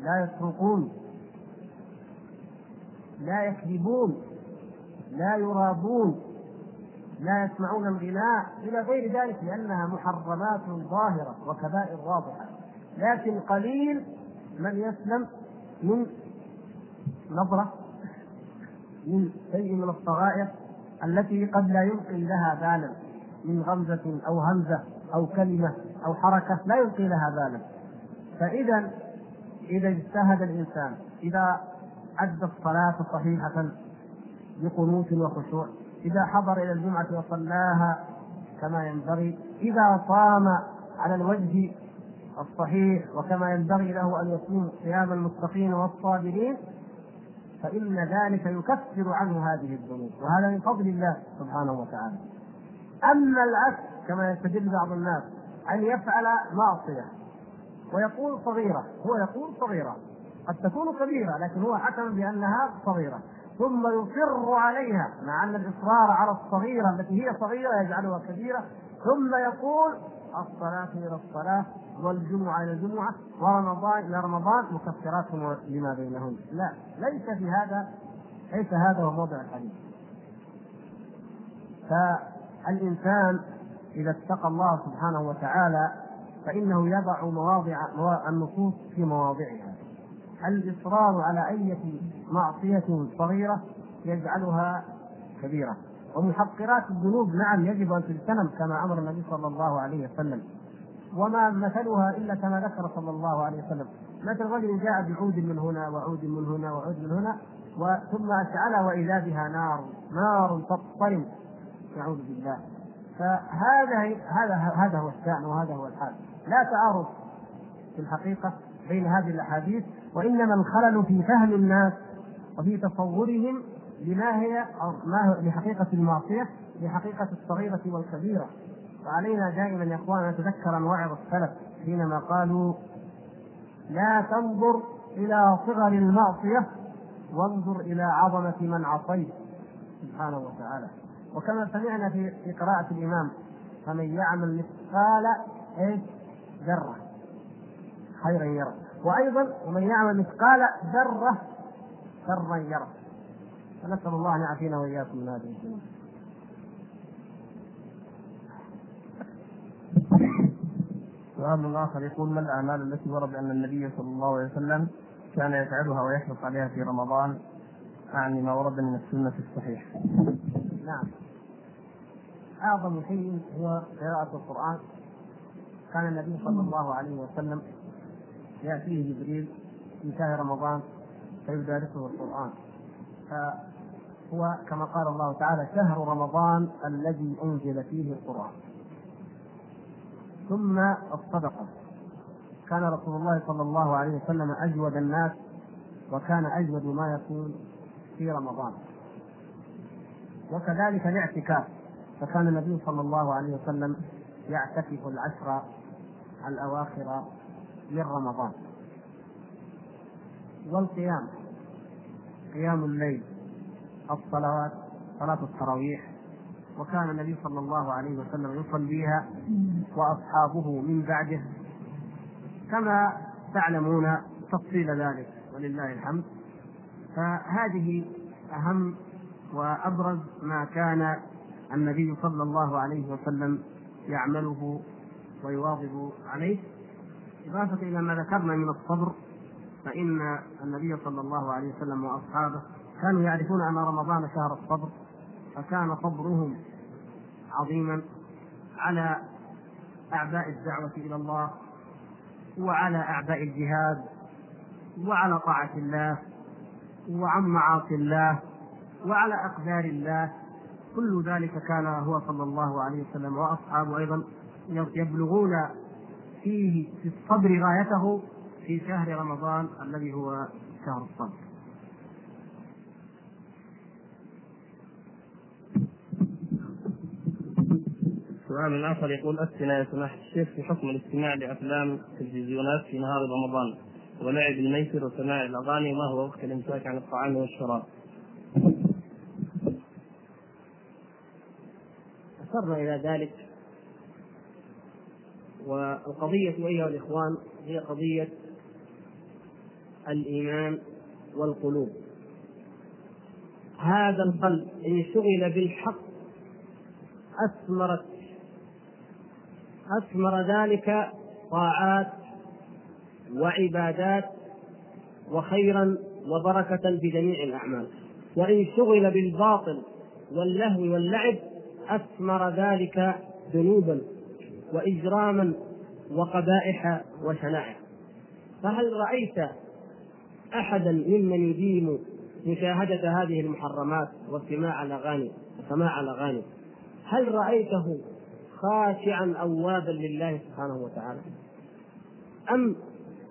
لا يسرقون لا يكذبون لا يرابون لا يسمعون الغناء إلى غير ذلك لأنها محرمات ظاهرة وكبائر واضحة. لكن قليل من يسلم من نظرة من شيء من الصغائر التي قد لا يلقي لها بالا من غمزة أو همزة أو كلمة أو حركة لا يلقي لها بالا. فإذا إذا اجتهد الإنسان إذا أدى الصلاة صحيحة بقنوت وخشوع إذا حضر إلى الجمعة وصلاها كما ينبغي إذا صام على الوجه الصحيح وكما ينبغي له أن يصوم صيام المتقين والصابرين فإن ذلك يكفر عنه هذه الذنوب وهذا من فضل الله سبحانه وتعالى. أما العكس كما يستدل بعض الناس أن يفعل معصية ويقول صغيرة هو يقول صغيرة قد تكون كبيرة لكن هو حكم بأنها صغيرة ثم يصر عليها مع أن الإصرار على الصغيرة التي هي صغيرة يجعلها كبيرة ثم يقول الصلاة إلى الصلاة والجمعة إلى الجمعة ورمضان إلى رمضان مكفرات لما بينهن. لا ليس في هذا ليس هذا هو موضع الحديث. فالإنسان إذا اتقى الله سبحانه وتعالى فإنه يضع مواضع النصوص في مواضعها. الإصرار على أية معصية صغيرة يجعلها كبيرة. ومحقرات الذنوب نعم يجب أن تجتنب كما أمر النبي صلى الله عليه وسلم. وما مثلها إلا كما ذكر صلى الله عليه وسلم. مثل رجل جاء بعود من هنا وعود من هنا وعود من هنا ثم أشعل وإذا بها نار نار تضطرم نعوذ بالله. فهذا هذا هذا هو الشأن وهذا هو الحال. لا تعارض في الحقيقة بين هذه الأحاديث وإنما الخلل في فهم الناس وفي تصورهم لما هي ما هو لحقيقة المعصية لحقيقة الصغيرة والكبيرة. وعلينا دائما يا إخوان نتذكر مواعظ السلف حينما قالوا لا تنظر إلى صغر المعصية وانظر إلى عظمة من عصيت. سبحانه وتعالى. وكما سمعنا في في قراءة الإمام فمن يعمل مثقال إيش ذرة. خيرا يره وأيضا ومن يعمل مثقال ذرة شرا يره فنسأل الله أن يعافينا وإياكم من هذه سؤال آخر يقول ما الأعمال التي ورد أن النبي صلى الله عليه وسلم كان يفعلها ويحرص عليها في رمضان أعني ما ورد من السنة الصحيح. نعم. أعظم شيء هو قراءة القرآن كان النبي صلى الله عليه وسلم يأتيه جبريل في شهر رمضان فيدارسه القرآن فهو كما قال الله تعالى شهر رمضان الذي أنزل فيه القرآن. ثم الصدقة. كان رسول الله صلى الله عليه وسلم أجود الناس وكان أجود ما يكون في رمضان. وكذلك الاعتكاف. فكان النبي صلى الله عليه وسلم يعتكف العشر الأواخر من رمضان. والقيام. قيام الليل. الصلوات صلاة التراويح وكان النبي صلى الله عليه وسلم يصليها وأصحابه من بعده. كما تعلمون تفصيل ذلك ولله الحمد. فهذه أهم وأبرز ما كان النبي صلى الله عليه وسلم يعمله ويواظب عليه. إضافة إلى ما ذكرنا من الصبر فإن النبي صلى الله عليه وسلم وأصحابه كانوا يعرفون أن رمضان شهر الصبر فكان صبرهم عظيما على أعباء الدعوة إلى الله وعلى أعباء الجهاد وعلى طاعة الله وعن معاصي الله وعلى أقدار الله. كل ذلك كان هو صلى الله عليه وسلم وأصحابه أيضا يبلغون فيه في الصبر غايته في شهر رمضان الذي هو شهر الصبر. سؤال آخر يقول أفتنا يا سماحة الشيخ في حكم الاستماع لأفلام تلفزيونات في نهار رمضان ولعب الميسر وسماع الأغاني ما هو وقت الإمساك عن الطعام والشراب؟ أشرنا إلى ذلك والقضية أيها الإخوان هي قضية الإيمان والقلوب هذا القلب إن شغل بالحق أثمرت أثمر ذلك طاعات وعبادات وخيرا وبركة في جميع الأعمال. وإن شغل بالباطل واللهو واللعب أثمر ذلك ذنوبا وإجراما وقبائح وشنائع فهل رأيت أحدا ممن يديم مشاهدة هذه المحرمات واستماع الأغاني؟ وسماع الأغاني. هل رأيته خاشعا أوابا لله سبحانه وتعالى. أم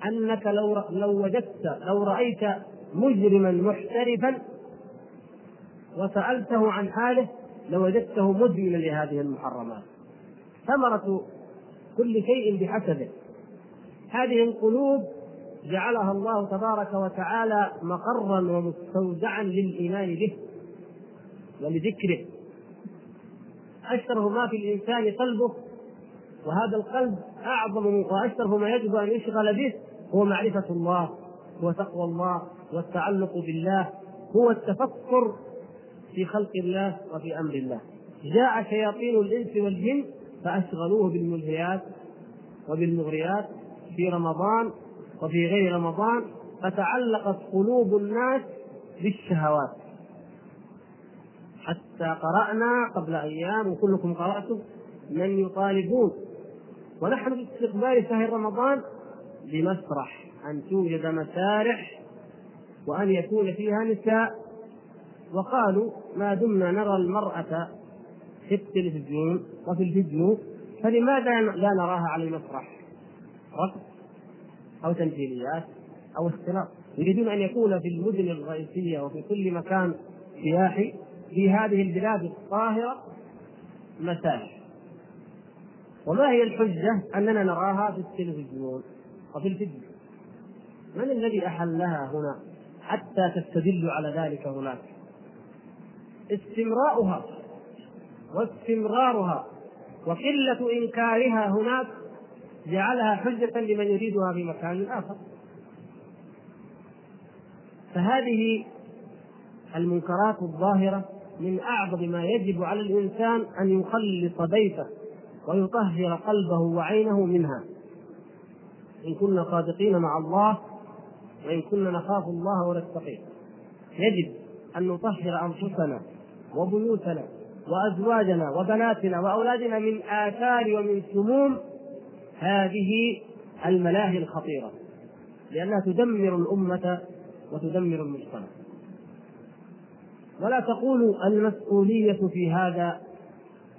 أنك لو لو وجدت لو رأيت مجرما محترفا وسألته عن حاله لوجدته مدمنا لهذه المحرمات. ثمرة كل شيء بحسبه. هذه القلوب جعلها الله تبارك وتعالى مقرا ومستودعا للإيمان به ولذكره. اشرف ما في الإنسان قلبه وهذا القلب أعظم واشرف ما يجب أن يشغل به هو معرفة الله وتقوى الله والتعلق بالله هو التفكر في خلق الله وفي أمر الله. جاء شياطين الإنس والجن فأشغلوه بالملهيات وبالمغريات في رمضان وفي غير رمضان فتعلقت قلوب الناس بالشهوات. حتى قرأنا قبل أيام وكلكم قرأتم من يطالبون. ونحن في استقبال شهر رمضان بمسرح أن توجد مسارح وأن يكون فيها نساء. وقالوا ما دمنا نرى المرأة في التلفزيون وفي الفيديو فلماذا لا نراها على المسرح؟ رقص أو تمثيليات أو اختلاط. يريدون أن يكون في المدن الرئيسية وفي كل مكان سياحي. في هذه البلاد الطاهرة مساجد. وما هي الحجة أننا نراها في التلفزيون وفي الفيديو؟ من الذي أحلها هنا حتى تستدل على ذلك هناك؟ استمراؤها واستمرارها وقلة إنكارها هناك جعلها حجة لمن يريدها في مكان آخر. فهذه المنكرات الظاهرة من أعظم ما يجب على الإنسان أن يخلص بيته ويطهر قلبه وعينه منها. إن كنا صادقين مع الله وإن كنا نخاف الله ونتقيه يجب أن نطهر أنفسنا وبيوتنا وأزواجنا وبناتنا وأولادنا من آثار ومن سموم هذه الملاهي الخطيرة. لأنها تدمر الأمة وتدمر المجتمع. ولا تقولوا المسؤولية في هذا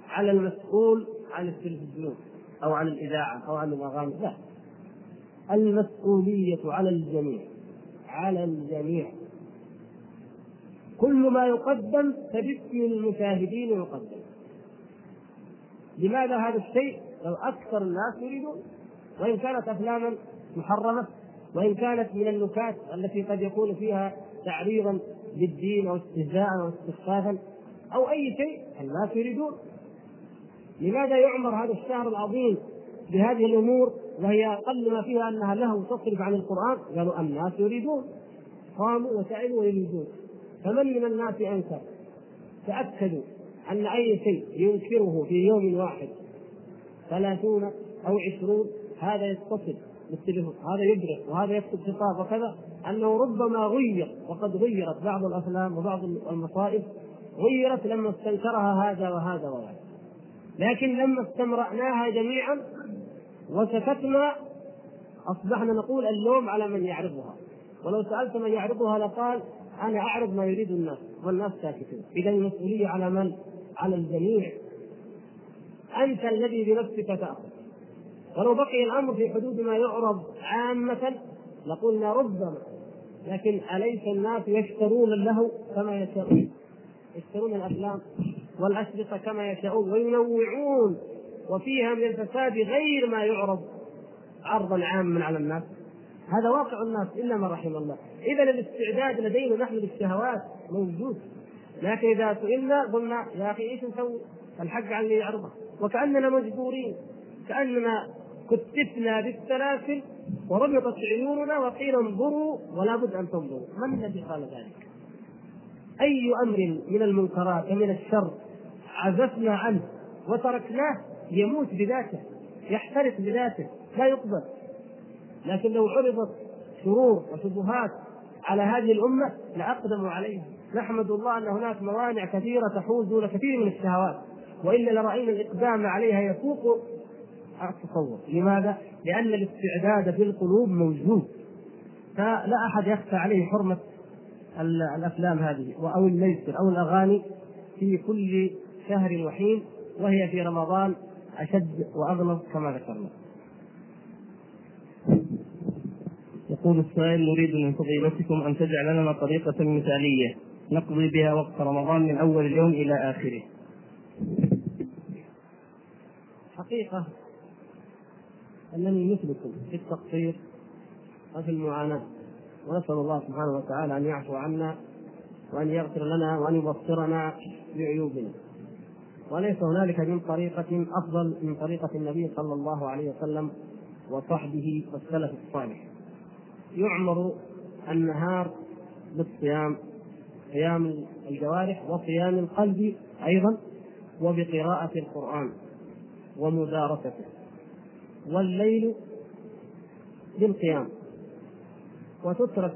على المسؤول عن التلفزيون أو عن الإذاعة أو عن الأغاني لا. المسؤولية على الجميع على الجميع. كل ما يقدم فباسم المشاهدين يقدم لماذا هذا الشيء؟ لو أكثر الناس يريدون وإن كانت أفلاما محرمة وإن كانت من النكات التي قد يكون فيها تعريضا للدين أو استهزاء أو استخفافا أو أي شيء الناس يريدون لماذا يعمر هذا الشهر العظيم بهذه الأمور وهي أقل ما فيها أنها له تصرف عن القرآن؟ قالوا الناس يريدون قاموا وسعدوا ويريدون. فمن من الناس أنكر؟ تأكدوا أن أي شيء ينكره في يوم واحد ثلاثون أو عشرون هذا يتصل بالتليفون هذا يدرك وهذا يكتب خطاب وكذا أنه ربما غير وقد غيرت بعض الأفلام وبعض المصائب غيرت لما استنكرها هذا وهذا وهذا. لكن لما استمرأناها جميعا وسكتنا أصبحنا نقول اللوم على من يعرضها. ولو سألت من يعرضها لقال أنا أعرض ما يريد الناس والناس ساكتون. اذا المسؤولية على من؟ على الجميع. أنت الذي بنفسك تأخذ. ولو بقي الأمر في حدود ما يعرض عامة لقلنا ربما. لكن أليس الناس يشترون اللهو كما يشاءون؟ يشترون الافلام والأشرطة كما يشاءون وينوعون وفيها من الفساد غير ما يعرض عرضا عاما على الناس. هذا واقع الناس إلا من رحم الله. إذا الاستعداد لدينا نحن للشهوات موجود. لكن إذا سئلنا قلنا يا أخي إيش نسوي؟ الحق عن اللي يعرضه وكأننا مجبورين. كأننا كتفنا بالسلاسل وربطت عيوننا وقيل انظروا ولا بد أن تنظروا. من الذي قال ذلك؟ أي أمر من المنكرات ومن الشر عزفنا عنه وتركناه يموت بذاته يحترق بذاته لا يقبل. لكن لو عرضت شرور وشبهات على هذه الأمة لأقدموا عليها. نحمد الله أن هناك موانع كثيرة تحول دون كثير من الشهوات وإلا لرأينا الإقدام عليها يفوق التصور لماذا؟ لأن الاستعداد في القلوب موجود فلا أحد يخفى عليه حرمة الأفلام هذه أو الميسر أو الأغاني في كل شهر وحين وهي في رمضان أشد واغلظ كما ذكرنا. يقول السائل نريد من فضيلتكم أن تجعل لنا طريقة مثالية نقضي بها وقت رمضان من أول اليوم إلى آخره. حقيقة أنني مثلكم في التقصير وفي المعاناة. ونسأل الله سبحانه وتعالى أن يعفو عنا وأن يغفر لنا وأن يبصرنا بعيوبنا وليس هنالك من طريقة أفضل من طريقة النبي صلى الله عليه وسلم وصحبه والسلف الصالح. يعمر النهار بالصيام صيام الجوارح وصيام القلب أيضا وبقراءة القرآن ومدارسته. والليل بالقيام وتترك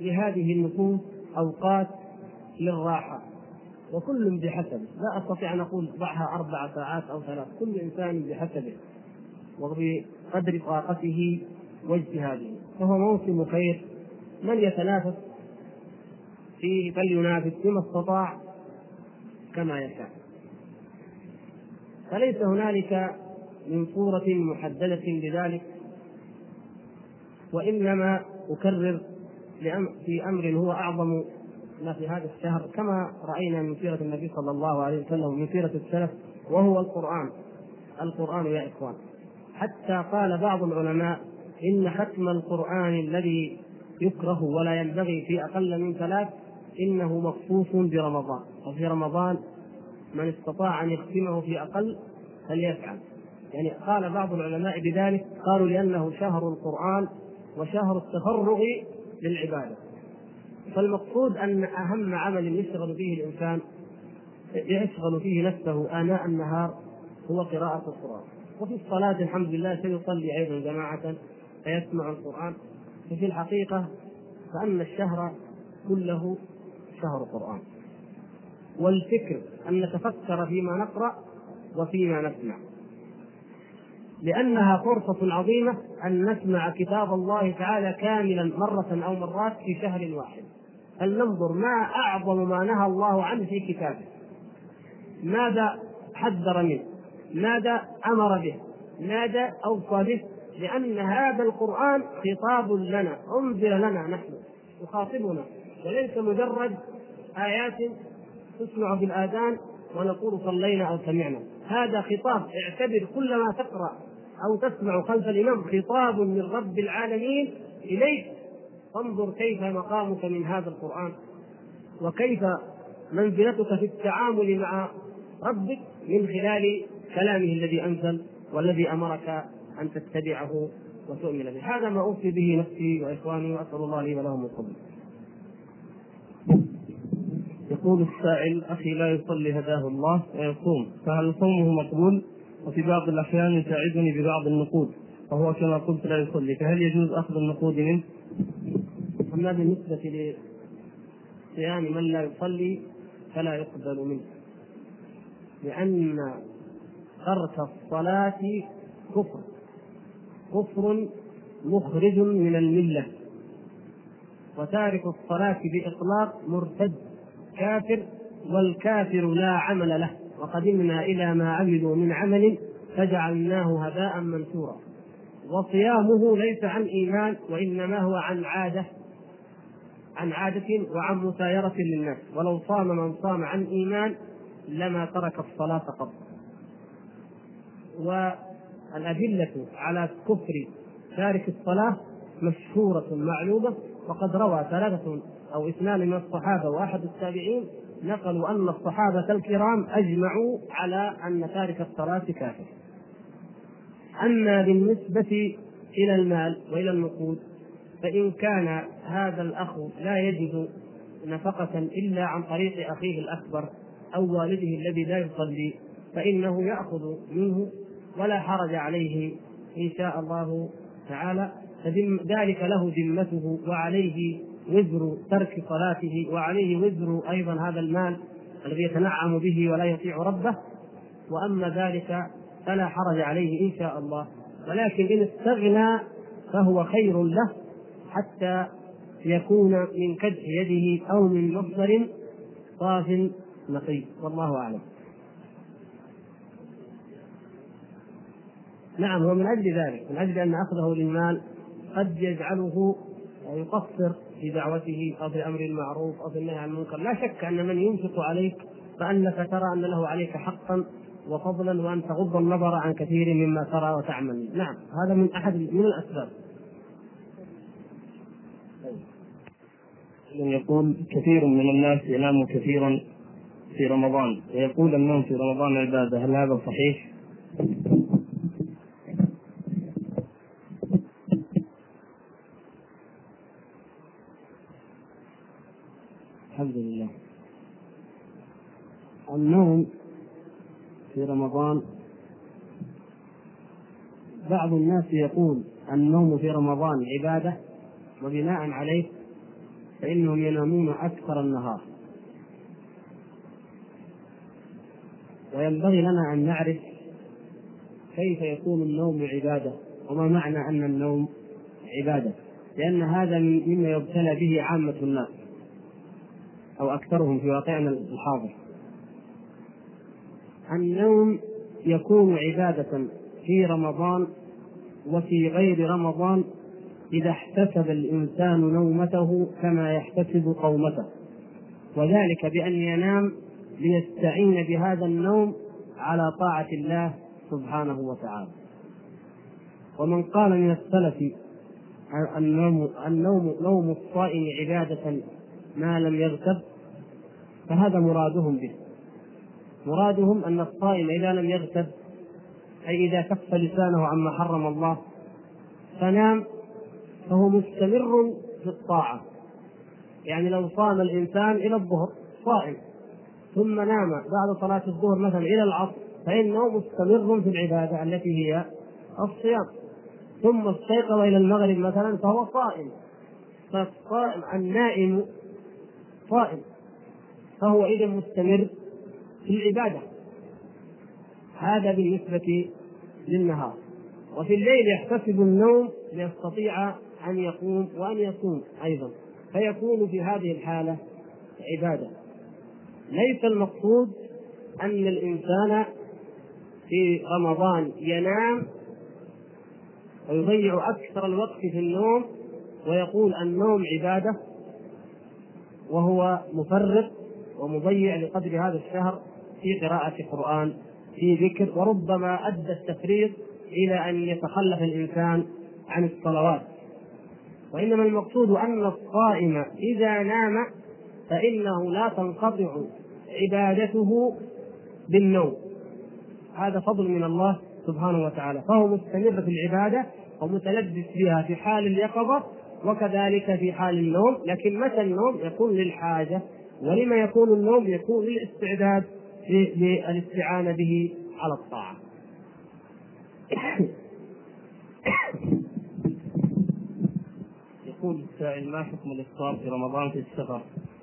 لهذه النفوس أوقات للراحة. وكل بحسبه لا أستطيع أن أقول ضعها أربع ساعات أو ثلاث. كل إنسان بحسبه وبقدر طاقته واجتهاده. فهو موسم خير. من يتنافس فيه فلينافس بما استطاع كما يشاء. فليس هنالك من صورة محددة لذلك وإنما أكرر في أمر هو أعظم ما في هذا الشهر كما رأينا من سيرة النبي صلى الله عليه وسلم ومن سيرة السلف وهو القرآن. القرآن يا إخوان. حتى قال بعض العلماء إن ختم القرآن الذي يكره ولا ينبغي في أقل من ثلاث إنه مخصوص برمضان. وفي رمضان من استطاع أن يختمه في أقل فليفعل. يعني قال بعض العلماء بذلك قالوا لأنه شهر القرآن وشهر التفرغ للعبادة. فالمقصود أن أهم عمل يشغل به الإنسان يشغل فيه نفسه آناء النهار هو قراءة القرآن. وفي الصلاة الحمد لله سيصلي أيضا جماعة فيسمع القرآن. ففي الحقيقة فأن الشهر كله شهر قرآن. والفكر أن نتفكر فيما نقرأ وفيما نسمع. لأنها فرصة عظيمة أن نسمع كتاب الله تعالى كاملا مرة أو مرات في شهر واحد. فلننظر ما أعظم ما نهى الله عنه في كتابه؟ ماذا حذر منه؟ ماذا أمر به؟ ماذا أوصى به؟ لأن هذا القرآن خطاب لنا أنزل لنا نحن يخاطبنا. وليس مجرد آيات تسمع بالآذان ونقول صلينا أو سمعنا. هذا خطاب اعتبر كل ما تقرأ أو تسمع خلف الإمام خطاب من رب العالمين إليك فانظر كيف مقامك من هذا القرآن وكيف منزلتك في التعامل مع ربك من خلال كلامه الذي أنزل والذي أمرك أن تتبعه وتؤمن به. هذا ما أوصي به نفسي وإخواني وأسأل الله لي ولهم الفضل يقول السائل أخي لا يصلي هداه الله ويصوم. فهل صومه مقبول؟ وفي بعض الأحيان يساعدني ببعض النقود. وهو كما قلت لا يصلي. فهل يجوز أخذ النقود منه؟ أما بالنسبة لصيام من لا يصلي فلا يقبل منه. لأن ترك الصلاة كفر. كفر مخرج من الملة. وتارك الصلاة بإطلاق مرتد. كافر والكافر لا عمل له. وقدمنا إلى ما عملوا من عمل فجعلناه هباء منثورا. وصيامه ليس عن إيمان وإنما هو عن عادة عن عادة وعن مسايرة للناس. ولو صام من صام عن إيمان لما ترك الصلاة قط والأدلة على كفر تارك الصلاة مشهورة معلومة وقد روى ثلاثة أو اثنان من الصحابة وأحد التابعين نقلوا أن الصحابة الكرام أجمعوا على أن تارك الصلاة كافر أما بالنسبة إلى المال وإلى النقود فإن كان هذا الأخ لا يجد نفقة إلا عن طريق أخيه الأكبر أو والده الذي لا يصلي فإنه يأخذ منه ولا حرج عليه إن شاء الله تعالى ذلك له ذمته وعليه وزر ترك صلاته وعليه وزر أيضا هذا المال الذي يتنعم به ولا يطيع ربه. وأما ذلك فلا حرج عليه إن شاء الله. ولكن إن استغنى فهو خير له حتى يكون من كدح يده أو من مصدر صاف نقي. والله أعلم. نعم هو من أجل ذلك من أجل أن أخذه للمال قد يجعله يقصر في دعوته أو في الأمر المعروف أو في النهي عن المنكر. لا شك أن من ينفق عليك فأنك ترى أن له عليك حقا وفضلا وأن تغض النظر عن كثير مما ترى وتعمل. نعم هذا من أحد من الأسباب. يقول كثير من الناس ينام كثيرا في رمضان ويقول النوم في رمضان عبادة هل هذا صحيح؟ الحمد لله النوم في رمضان. بعض الناس يقول النوم في رمضان عبادة وبناء عليه فإنهم ينامون أكثر النهار. وينبغي لنا أن نعرف كيف يكون النوم عبادة وما معنى أن النوم عبادة لأن هذا مما يبتلى به عامة الناس أو أكثرهم في واقعنا الحاضر. النوم يكون عبادة في رمضان وفي غير رمضان إذا احتسب الإنسان نومته كما يحتسب قومته. وذلك بأن ينام ليستعين بهذا النوم على طاعة الله سبحانه وتعالى. ومن قال من السلف النوم النوم نوم الصائم عبادة ما لم يغتب فهذا مرادهم به. مرادهم أن الصائم إذا لم يغتب أي إذا كف لسانه عما حرم الله فنام فهو مستمر في الطاعة. يعني لو صام الإنسان إلى الظهر صائم ثم نام بعد صلاة الظهر مثلا إلى العصر فإنه مستمر في العبادة التي هي الصيام. ثم استيقظ إلى المغرب مثلا فهو صائم. فالصائم النائم صائم فهو إذا مستمر في العبادة. هذا بالنسبة للنهار. وفي الليل يحتسب النوم ليستطيع أن يقوم وأن يصوم أيضا. فيكون في هذه الحالة عبادة. ليس المقصود أن الإنسان في رمضان ينام ويضيع أكثر الوقت في النوم ويقول النوم عبادة وهو مفرط ومضيع لقدر هذا الشهر في قراءة قرآن في ذكر وربما أدى التفريط إلى أن يتخلف الإنسان عن الصلوات. وإنما المقصود أن الصائم إذا نام فإنه لا تنقطع عبادته بالنوم. هذا فضل من الله سبحانه وتعالى. فهو مستمر في العبادة ومتلبس بها في حال اليقظة وكذلك في حال النوم لكن متى النوم يكون للحاجة؟ ولما يكون النوم يكون للاستعداد؟ للاستعانة به على الطاعة. يقول السائل ما حكم الإفطار في رمضان في السفر؟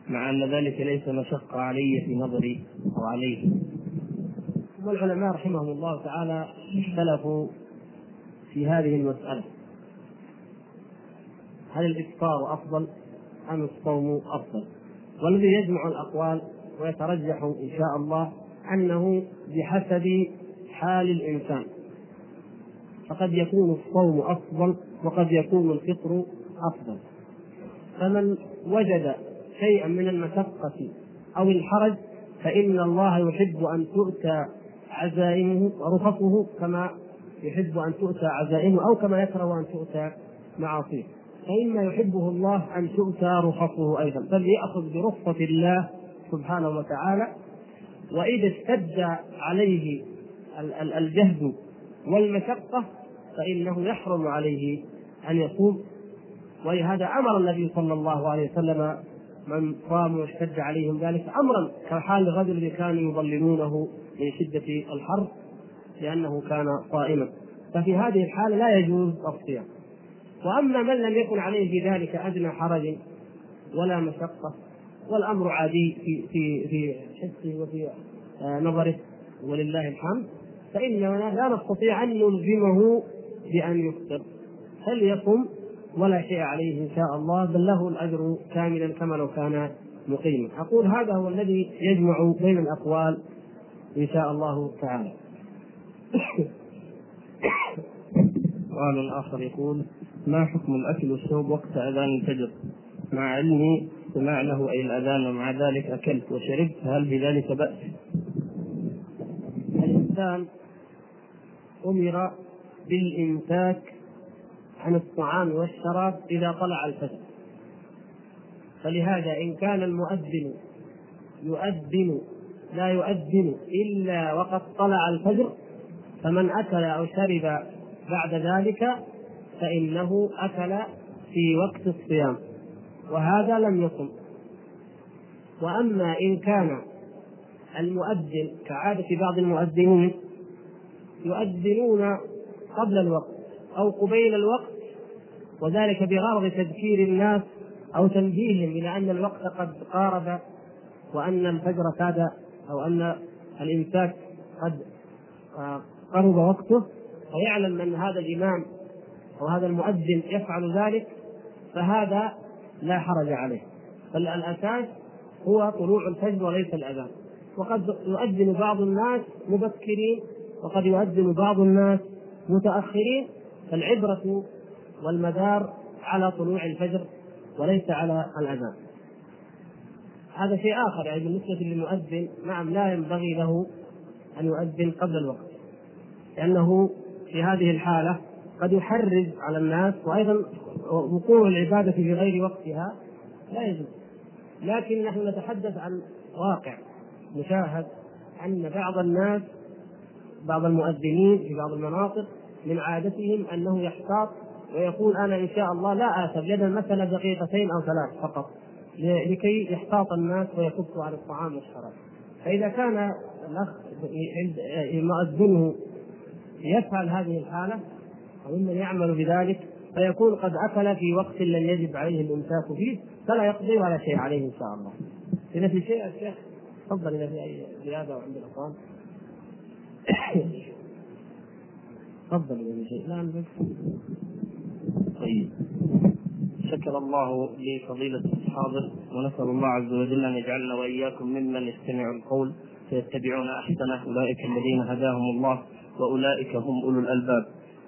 مع أن ذلك ليس مشقة علي في نظري أو عليه. والعلماء رحمهم الله تعالى اختلفوا في هذه المسألة. هل الإفطار أفضل أم الصوم أفضل؟ والذي يجمع الأقوال ويترجح إن شاء الله أنه بحسب حال الإنسان. فقد يكون الصوم أفضل وقد يكون الفطر أفضل. فمن وجد شيئا من المشقة أو الحرج فإن الله يحب أن تؤتى عزائمه ورخصه كما يحب أن تؤتى عزائمه أو كما يكره أن تؤتى معاصيه. فإما يحبه الله أن تؤتى رخصه أيضا. بل يأخذ برخصة الله سبحانه وتعالى وإذا اشتد عليه الجهد والمشقة فإنه يحرم عليه أن يصوم ولهذا أمر النبي صلى الله عليه وسلم من صام واشتد عليهم ذلك أمرا كحال الرجل الذي كانوا يظلمونه من شدة الحر لأنه كان صائما ففي هذه الحالة لا يجوز الصيام. وأما من لم يكن عليه في ذلك أدنى حرج ولا مشقة والأمر عادي في في في حسه وفي آه، نظره ولله الحمد. فإننا لا نستطيع أن نلزمه بأن يفطر. فليصم ولا شيء عليه إن شاء الله بل له الأجر كاملا كما لو كان مقيما. أقول هذا هو الذي يجمع بين الأقوال إن شاء الله تعالى. سؤال آخر يقول ما حكم الأكل والشرب وقت أذان الفجر؟ مع علمي سماع له أي الأذان ومع ذلك أكلت وشربت هل بذلك بأس؟ الإنسان أمر بالإمساك عن الطعام والشراب إذا طلع الفجر فلهذا إن كان المؤذن يؤذن لا يؤذن إلا وقد طلع الفجر فمن أكل أو شرب بعد ذلك فإنه أكل في وقت الصيام وهذا لم يصم وأما إن كان المؤذن كعادة بعض المؤذنين يؤذنون قبل الوقت أو قبيل الوقت وذلك بغرض تذكير الناس أو تنبيههم إلى أن الوقت قد قارب وأن الفجر كاد أو أن الإمساك قد آه، قرب وقته فيعلم أن هذا الإمام أو هذا المؤذن يفعل ذلك فهذا لا حرج عليه. بل الأساس هو طلوع الفجر وليس الأذان. وقد يؤذن بعض الناس مبكرين وقد يؤذن بعض الناس متأخرين. فالعبرة والمدار على طلوع الفجر وليس على الأذان. هذا شيء آخر يعني بالنسبة للمؤذن نعم لا ينبغي له أن يؤذن قبل الوقت. لأنه في هذه الحالة قد يحرج على الناس وأيضا وقوع العبادة في غير وقتها لا يجوز. لكن نحن نتحدث عن واقع مشاهد أن بعض الناس بعض المؤذنين في بعض المناطق من عادتهم أنه يحتاط ويقول أنا إن شاء الله لا اتى يدا مثلا دقيقتين أو ثلاث فقط لكي يحتاط الناس ويكفوا عن الطعام والشراب. فإذا كان الأخ مؤذنه يفعل هذه الحالة أو ممن يعمل بذلك فيكون قد أكل في وقت لم يجب عليه الإمساك فيه فلا يقضي ولا شيء عليه إن شاء الله. إذا في شيء يا شيخ تفضل إذا في أي زيادة وعند الأخوان. [COUGHS] تفضل إذا في شيء. لا طيب. شكر الله لفضيلة الحاضر ونسأل الله عز وجل أن يجعلنا وإياكم ممن يستمع القول فيتبعون أحسنه أولئك الذين هداهم الله وأولئك هم أولو الألباب